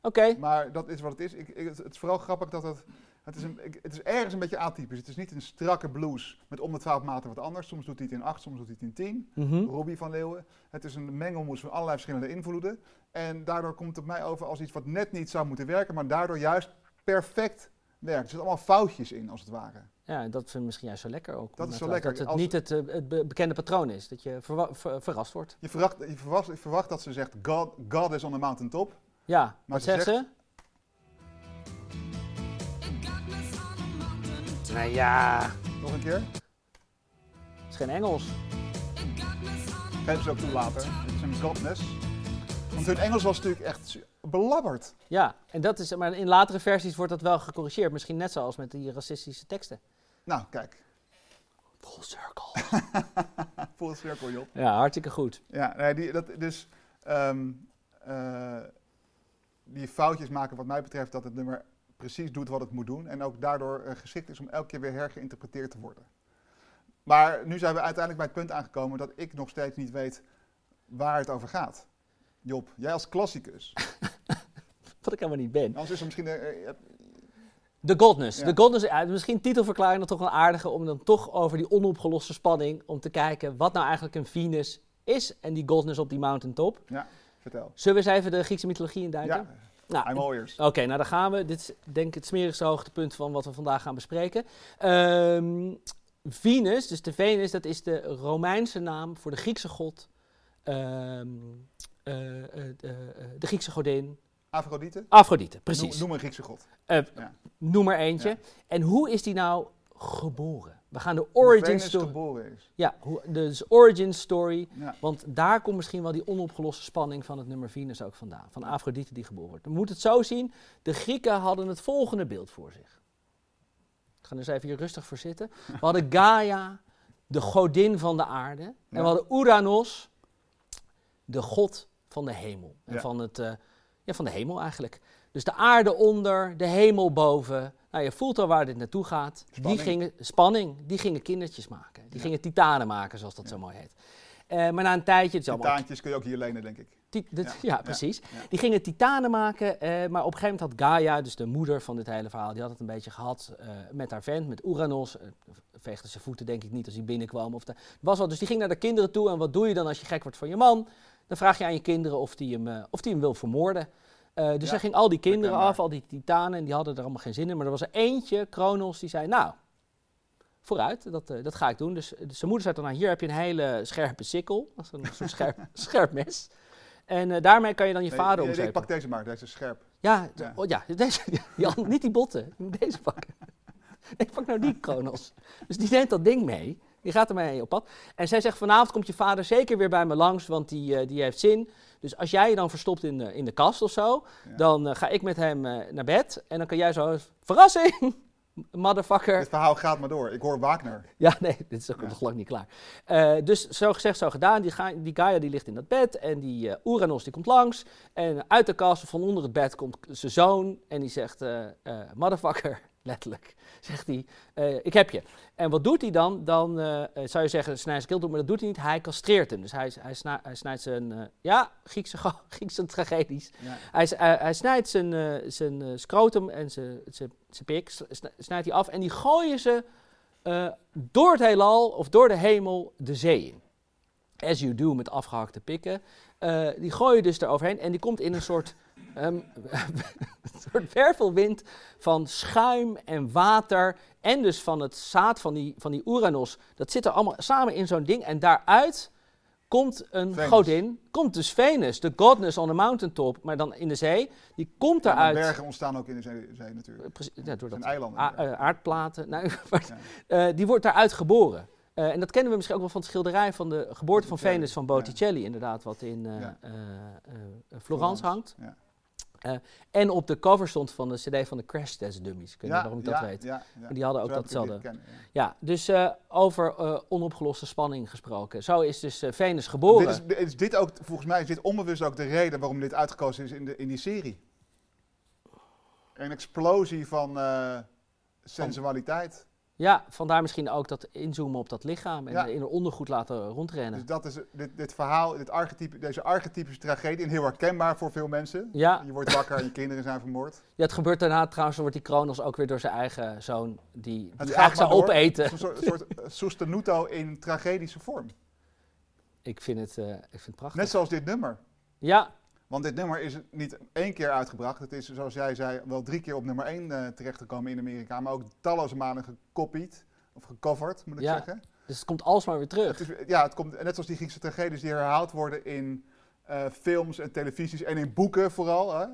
Oké. maar dat is wat het is. Ik, het is vooral grappig dat het... Het is, een, het is ergens een beetje atypisch. Het is niet een strakke blues met om de 12 maten wat anders. Soms doet hij het in 8, soms doet hij het in 10. Mhm. Robbie van Leeuwen. Het is een mengelmoes van allerlei verschillende invloeden. En daardoor komt het op mij over als iets wat net niet zou moeten werken, maar daardoor juist perfect werkt. Er zitten allemaal foutjes in, als het ware. Ja, dat vind ik misschien juist zo lekker ook. Dat is zo lekker. Dat het Als- niet het, eh, het be- bekende patroon is. Dat je verwa- ver- verrast wordt. Je verwacht, je, verwacht, je verwacht dat ze zegt, God, God is on the mountain top. Ja, wat ze zegt zegt- ze? Nou ja, Nog een keer. het is geen Engels. Geven ze ook toe later. Het is een godness. Want hun Engels was natuurlijk echt belabberd. Ja, en dat is, maar in latere versies wordt dat wel gecorrigeerd. Misschien net zoals met die racistische teksten. Nou, kijk. Full circle. Full circle, Job. Ja, hartstikke goed. Ja, nee, die, dat, dus ehm, eh, die foutjes maken wat mij betreft dat het nummer precies doet wat het moet doen. En ook daardoor eh, geschikt is om elke keer weer hergeïnterpreteerd te worden. Maar nu zijn we uiteindelijk bij het punt aangekomen dat ik nog steeds niet weet waar het over gaat. Job, jij als klassicus. Wat ik helemaal niet ben. Anders is er misschien... eh, De Godness. Ja. De Godness, ja, misschien titelverklaring dan toch een aardige om dan toch over die onopgeloste spanning. Om te kijken wat nou eigenlijk een Venus is. En die Godness op die mountaintop. vertel. Zullen we eens even de Griekse mythologie induiken? Ja, Nou, I'm all ears. Oké, nou daar gaan we. Dit is denk ik het smerigste hoogtepunt van wat we vandaag gaan bespreken. Ehm, Venus, dus de Venus, dat is de Romeinse naam voor de Griekse god. ehm, eh, eh, de, eh, de Griekse godin. Afrodite? Afrodite, precies. noem een Griekse god. Ja. Noem er eentje. Ja. En hoe is die nou geboren? We gaan de origin story. is. Ja, hoe, dus origin story. Ja. Want daar komt misschien wel die onopgeloste spanning van het nummer Venus ook vandaan. Van Afrodite die geboren wordt. We moeten het zo zien. De Grieken hadden het volgende beeld voor zich. Ik ga eens even hier rustig voor zitten. We hadden Gaia, de godin van de aarde. En Ja. we hadden Uranus, de god van de hemel. En Ja. van, het, eh, ja, van de hemel eigenlijk. Dus de aarde onder, de hemel boven. Nou, je voelt al waar dit naartoe gaat. Spanning. Die gingen, spanning, die gingen kindertjes maken. Die Ja. gingen titanen maken, zoals dat Ja. zo mooi heet. Eh, maar na een tijdje, het allemaal Titaantjes kun je ook hier lenen, denk ik. Ti- dit- Ja, precies. Die gingen titanen maken, eh, maar op een gegeven moment had Gaia, dus de moeder van dit hele verhaal, die had het een beetje gehad eh, met haar vent, met Uranus. Uh, veegde zijn voeten denk ik niet als hij binnenkwam. Of was wat, dus die ging naar de kinderen toe en wat doe je dan als je gek wordt van je man? Dan vraag je aan je kinderen of die hem, of die hem wil vermoorden. Eh, dus Ja, hij ging al die kinderen af, al die titanen, en die hadden er allemaal geen zin in. Maar er was er eentje, Kronos, die zei, nou, vooruit, dat, eh, dat ga ik doen. Dus, dus zijn moeder zei dan, nou, hier heb je een hele scherpe sikkel, dat is een soort scherp, scherp mes. En eh, daarmee kan je dan je Nee, vader ik- ik pak deze maar, deze is scherp. Ja, Ja. oh, ja, deze, die niet die botten, deze pakken. Nee, pak nou die Kronos. Dus die neemt dat ding mee, die gaat ermee op pad. En zij zegt, vanavond komt je vader zeker weer bij me langs, want die, die heeft zin. Dus als jij je dan verstopt in de, in de kast of zo, Ja. dan eh, ga ik met hem eh, naar bed. En dan kan jij zo, verrassing, motherfucker. Dit verhaal gaat maar door. Ik hoor Wagner. Ja, nee, dit is ook Ja. nog lang niet klaar. Eh, dus zo gezegd, zo gedaan. Die, Ga- die Gaia die ligt in dat bed en die eh Uranus die komt langs. En uit de kast van onder het bed komt zijn zoon en die zegt, motherfucker, letterlijk, zegt hij, eh, ik heb je. En wat doet hij dan? Dan eh, eh, zou je zeggen, snijdt zijn keel maar dat doet hij niet. Hij castreert hem. Dus hij, hij, sna- hij snijdt zijn, ja, Griekse, Griekse tragedies. Ja. Hij, hij, snijdt zijn, zijn scrotum en zijn, zijn, zijn pik, snijdt hij af en die gooien ze door het heelal of door de hemel de zee in. As you do met afgehakte pikken. Die gooi je dus eroverheen en die komt in een soort, ehm, een soort wervelwind van schuim en water. En dus van het zaad van die, van die Uranus. Dat zit er allemaal samen in zo'n ding. En daaruit komt een Venus. godin. Komt dus Venus, de godness on the mountaintop, maar dan in de zee. Die komt Ja, eruit. bergen ontstaan ook in de zee, zee natuurlijk. Precies, ja, door dat eilanden. eh, aardplaten. Nou, Ja. eh, die wordt daaruit geboren. Eh, en dat kennen we misschien ook wel van het schilderij van de geboorte van Venus van Botticelli, inderdaad, wat in eh, eh, eh, Florence hangt. Ja. Eh, en op de cover stond van de CD van de Crash Test Dummies. Ik weet niet Ja, waarom ik dat ja, weet. Ja, die hadden ook datzelfde. ja. Dus eh, over eh, onopgeloste spanning gesproken. Zo is dus Venus geboren. Dit is, is dit ook, volgens mij is dit onbewust ook de reden waarom dit uitgekozen is in, de, in die serie. Een explosie van sensualiteit. Ja, vandaar misschien ook dat inzoomen op dat lichaam en Ja. in een ondergoed laten rondrennen. Dus dat is dit, dit verhaal, dit archetype, deze archetypische tragedie, en heel herkenbaar voor veel mensen. Ja, Je wordt wakker en je kinderen zijn vermoord. Ja, het gebeurt daarna trouwens, wordt die Kronos ook weer door zijn eigen zoon, die, die eigenlijk zou door. opeten. Een soort, soort eh, sostenuto in tragedische vorm. Ik vind het, eh, ik vind het prachtig. Net zoals dit nummer. Ja, Want dit nummer is niet één keer uitgebracht. Het is, zoals jij zei, wel drie keer op nummer één eh, terechtgekomen in Amerika. Maar ook talloze malen gekopied. Of gecoverd, moet ik Ja. zeggen. dus het komt alsmaar weer terug. Het is, ja, het komt net zoals die Griekse tragedies die herhaald worden in eh, films en televisies. En in boeken vooral. Hè.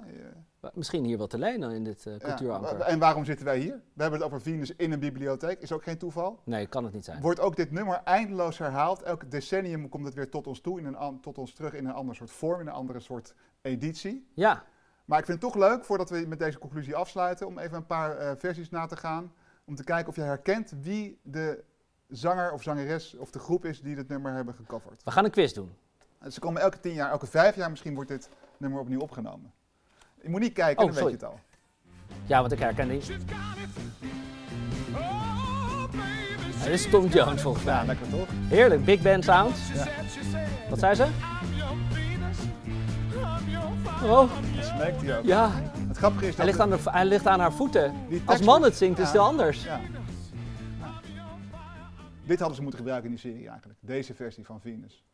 Misschien hier wat te lenen in dit uh, Ja. En waarom zitten wij hier? We hebben het over Venus in een bibliotheek. Is ook geen toeval. Nee, kan het niet zijn. Wordt ook dit nummer eindeloos herhaald. Elk decennium komt het weer tot ons toe, in een, an- tot ons terug in een ander soort vorm, in een andere soort editie. Ja, Maar ik vind het toch leuk, voordat we met deze conclusie afsluiten, om even een paar eh, versies na te gaan. Om te kijken of je herkent wie de zanger of zangeres of de groep is die dit nummer hebben gecoverd. we gaan een quiz doen. En ze komen elke tien jaar, elke vijf jaar misschien wordt dit nummer opnieuw opgenomen. Je moet niet kijken, Oh, dan sorry. weet je het al. Ja, want ik herken die. Ja, dit is Tom Jones volgens mij. Ja, lekker toch? Heerlijk, big band sound. Wat zei ze? Oh, Dat smeekt hij ook. ja. Het grappige is Hij dat ligt, aan de, hij ligt aan haar voeten. Als man het zingt, is het heel anders. Ja. Dit hadden ze moeten gebruiken in die serie eigenlijk. Deze versie van Venus.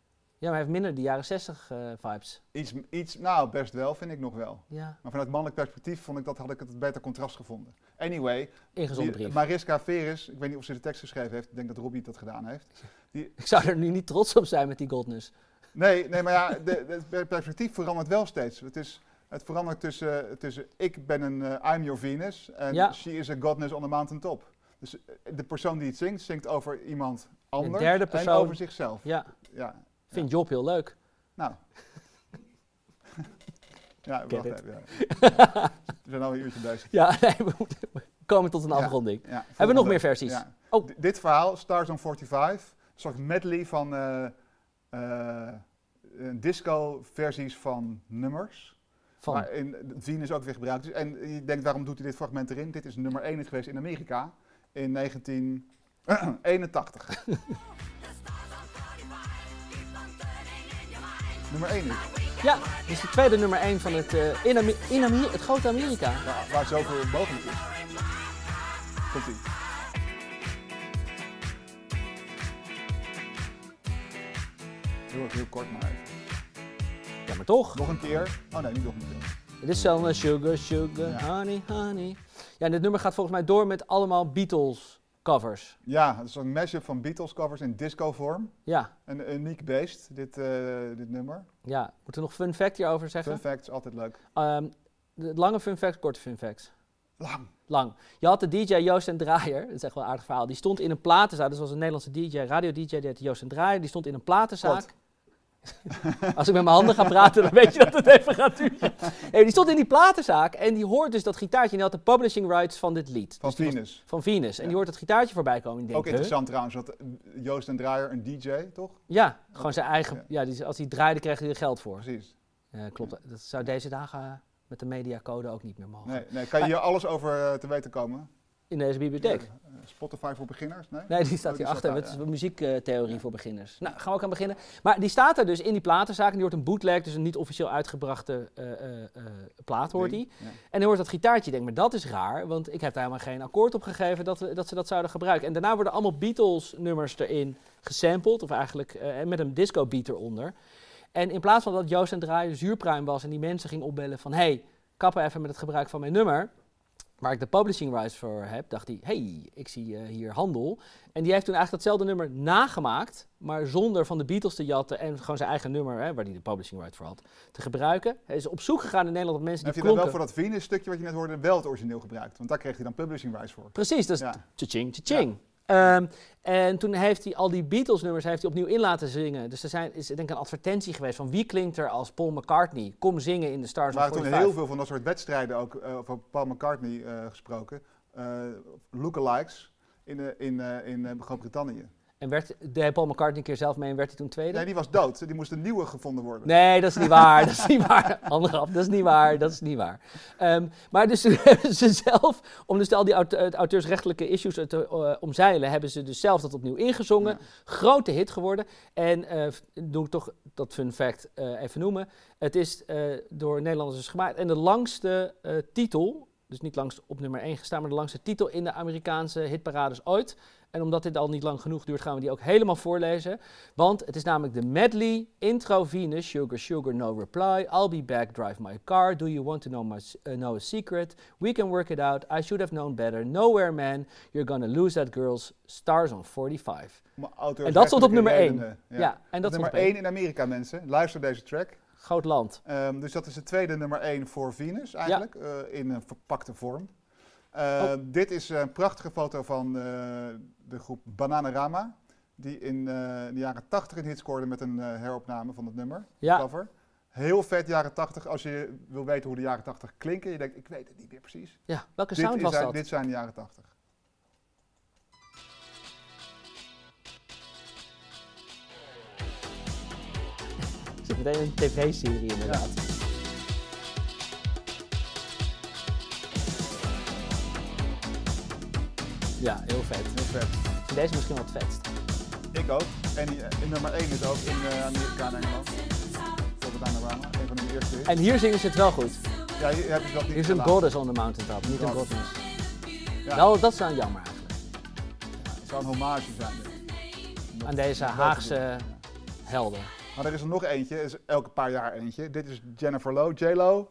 Ja, maar hij heeft minder die jaren 60 eh, vibes. Iets, iets, nou best wel, vind ik nog wel. Ja, Maar vanuit mannelijk perspectief vond ik dat, had ik het beter contrast gevonden. Anyway, die- brief. Mariska Veres, ik weet niet of ze de tekst geschreven heeft, ik denk dat Robbie dat gedaan heeft. Ik zou er nu niet trots op zijn met die Goldness. Nee, nee maar ja, de, de- het perspectief verandert wel steeds. Het, is, het verandert tussen, tussen ik ben een eh, I'm your Venus en Ja. she is a godness on the mountain top. Dus eh, de persoon die het zingt, zingt over iemand anders derde en over zichzelf. Ja, Ja, vind Job heel leuk. nou. ja, wacht even. Ja. We zijn al een uurtje bezig. Ja, nee, we, moeten- komen tot een afronding. Hebben we nog meer versies? Ja. Oh. Dit verhaal, Stars on 45, een soort medley van eh, eh, disco-versies van nummers. Van, Maar in Venus ook weer gebruikt. Dus- En je denkt, waarom doet hij dit fragment erin? Dit is nummer 1 geweest in Amerika in 1981. nummer 1 is. ja, dit is de tweede nummer 1 van het, eh, in Ame- het grote Amerika. Waar, waar zoveel mogelijk is. Komt ie. Heel, heel kort maar even. Ja, maar toch. Nog een keer. Oh nee, niet nog een keer. Dit is zelf een sugar, sugar, Ja. honey, honey. Ja, en dit nummer gaat volgens mij door met allemaal Beatles covers. Ja, het is een mashup van Beatles covers in disco vorm. Ja, Een uniek beest, dit, eh, dit nummer. ja. Moeten we nog fun fact hierover zeggen? Fun facts, altijd leuk. De lange fun fact, korte fun facts. Lang. Lang. Je had de DJ Joost en Draaier, dat is echt wel een aardig verhaal. Die stond in een platenzaak, dat was een Nederlandse DJ, radio-DJ, die heette Joost en Draaier. Die stond in een platenzaak. Kort. Als ik met mijn handen ga praten, dan weet je dat het even gaat duren. Nee, die stond in die platenzaak en die hoort dus dat gitaartje. En die had de publishing rights van dit lied. Van Dus Venus. Van Venus. En Ja. die hoort het gitaartje voorbij komen. En die Ook huh? interessant trouwens, eh, Joost en Draaier, een DJ, toch? Ja, gewoon zijn eigen... Ja. Als hij draaide, kreeg hij er geld voor. Precies. Klopt. Dat zou deze dagen eh, met de mediacode ook niet meer mogen. Nee, nee. Kan je hier alles over eh, te weten komen? In deze bibliotheek. Eh, Spotify voor beginners? Nee? Nee, die staat Oh, die hierachter. staat Het is muziektheorie voor beginners. Nou, gaan we ook aan beginnen. Maar die staat er dus in die platenzaak. En die wordt een bootleg, dus een niet officieel uitgebrachte eh, eh, plaat hoort die. En dan hoort dat gitaartje. Ik denk, maar dat is raar, want ik heb daar helemaal geen akkoord op gegeven dat, we, dat ze dat zouden gebruiken. En daarna worden allemaal Beatles-nummers erin gesampled, of eigenlijk met een disco-beat eronder. En in plaats van dat Joost en Draaier zuurpruim was en die mensen ging opbellen van... hey, kappen even met het gebruik van mijn nummer, waar ik de publishing rights voor heb, dacht hij... hey, ik zie eh, hier handel. En die heeft toen eigenlijk datzelfde nummer nagemaakt, maar zonder van de Beatles te jatten en gewoon zijn eigen nummer, hè, waar hij de publishing rights voor had, te gebruiken. Hij is op zoek gegaan in Nederland op mensen die hij dan wel voor dat Venus-stukje wat je net hoorde wel het origineel gebruikt? Want daar kreeg hij dan publishing rights voor. Precies, dus Ja. tjing, tjing. Ehm, en toen heeft hij al die Beatles-nummers heeft hij opnieuw in laten zingen. Dus er zijn, is denk ik een advertentie geweest van wie klinkt er als Paul McCartney? Kom zingen in de Er Stars of waren toen 45. heel veel van dat soort wedstrijden ook eh, over Paul McCartney eh, gesproken. Eh lookalikes in, in, in Groot-Brittannië. En werd, deed Paul McCartney een keer zelf mee en werd hij toen tweede? Nee, die was dood. Die moest een nieuwe gevonden worden. Nee, dat is niet waar. Dat is niet waar. Anderhalf, dat is niet waar. Dat is niet waar. Ehm, maar dus hebben ze zelf, om dus al die aut- auteursrechtelijke issues te eh, omzeilen, hebben ze dus zelf dat opnieuw ingezongen. Ja. Grote hit geworden. En eh, doe ik toch dat fun fact eh, even noemen. Het is door Nederlanders gemaakt. En de langste titel, dus niet langs op nummer 1 gestaan, maar de langste titel in de Amerikaanse hitparades ooit. En omdat dit al niet lang genoeg duurt, gaan we die ook helemaal voorlezen. Want het is namelijk de medley, intro Venus, Sugar Sugar No Reply, I'll Be Back, Drive My Car, Do You Want to Know, my, uh, know a Secret, We Can Work It Out, I Should Have Known Better, Nowhere Man, You're Gonna Lose That Girls, Stars on 45. Om auteursrechtelijke En dat stond op nummer één. redenen, Ja, en dat nummer stond op 1 in Amerika, mensen. Luister deze track. Groot land. Ehm, dus dat is de tweede nummer 1 voor Venus eigenlijk, eh, in een verpakte vorm. Eh, Oh. Dit is een prachtige foto van eh, de groep Bananarama, die in de jaren 80 een hit scoorde met een heropname van het nummer, Ja. cover. Heel vet jaren 80, als je wil weten hoe de jaren 80 klinken. Je denkt, ik weet het niet meer precies. Ja, welke Dit, sound was dat? dit zijn de jaren 80. Zit meteen een tv-serie inderdaad. Ja, heel vet. Heel vet. Ik deze misschien wel het vetst. Ik ook. En die, eh, nummer 1 is ook in eh, Amerika en Engeland. Voor Bananarama, een van de eerste. En hier zingen ze het wel goed. Ja, hier ze dat niet Hier is een goddess on the mountaintop, niet een Goddess. Ja. Wel, dat is dan jammer eigenlijk. Het zou een hommage zijn. Aan deze Haagse helden. Maar er is er nog eentje, er is elke paar jaar eentje. Dit is Jennifer Low, J-Lo.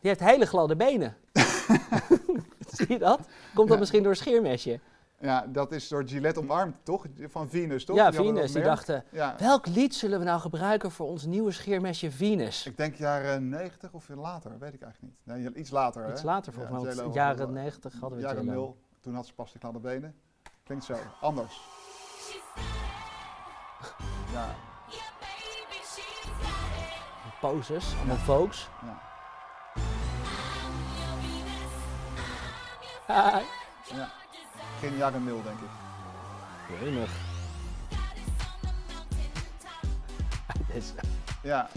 Die heeft hele gladde benen. Zie je dat? Komt dat Ja. misschien door een scheermesje? Ja, dat is door Gillette omarmd, toch? Van Venus, toch? Ja, Die Venus. Die dachten, Ja, welk lied zullen we nou gebruiken voor ons nieuwe scheermesje Venus? ik denk jaren 90 of later, weet ik eigenlijk niet. Nee, iets later, hè? Iets later volgens Ja, mij, J-Lo jaren was- 90 hadden we Jaren J-Lo. 0, toen had ze pas de gladde benen. Klinkt zo, anders. Ja, Poses, allemaal folks. ja, ja. Geen jaren 0, denk ik. jemig. Deze- Ja.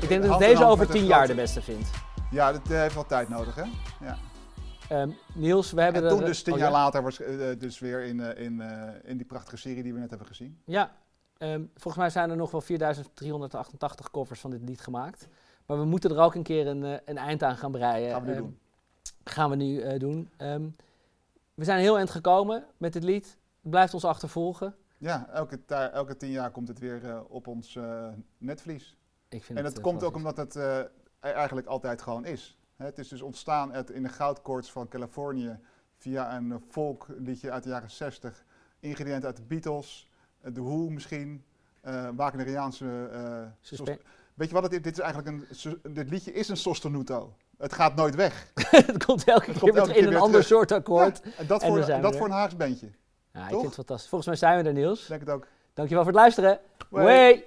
Ik denk dat ik deze over tien jaar de beste vind. Ja, dat eh, heeft wel tijd nodig, hè? Ja. Ehm, Niels, we hebben En toen dus tien oh, jaar ja? later was eh, eh, dus weer in, eh, in, eh, in die prachtige serie die we net hebben gezien. Ja, ehm, volgens mij zijn er nog wel 4388 covers van dit lied gemaakt. Maar we moeten er ook een keer een, eh, een eind aan gaan breien. Gaan we nu Ehm, doen. Gaan we nu eh, doen. Ehm, we zijn heel eind gekomen met dit lied. Het blijft ons achtervolgen. Ja, elke, elke tien jaar komt het weer eh, op ons netvlies. Ik vind En dat komt ook omdat het er eigenlijk altijd gewoon is. Hè, het is dus ontstaan uit, in de goudkoorts van Californië via een folkliedje uit de jaren 60. Ingrediënten uit de Beatles, eh, The Who misschien, eh Wagneriaanse... sos- Weet je wat het is? Dit is eigenlijk een... Dit liedje is een sostenuto. Het gaat nooit weg. het komt elke keer komt elke in keer een ander terug. soort akkoord. Ja, En dat, En voor, dat voor een Haags bandje. ik Toch? vind het fantastisch. Volgens mij zijn we er, Niels. Ik denk het ook. Dankjewel voor het luisteren. Hoi.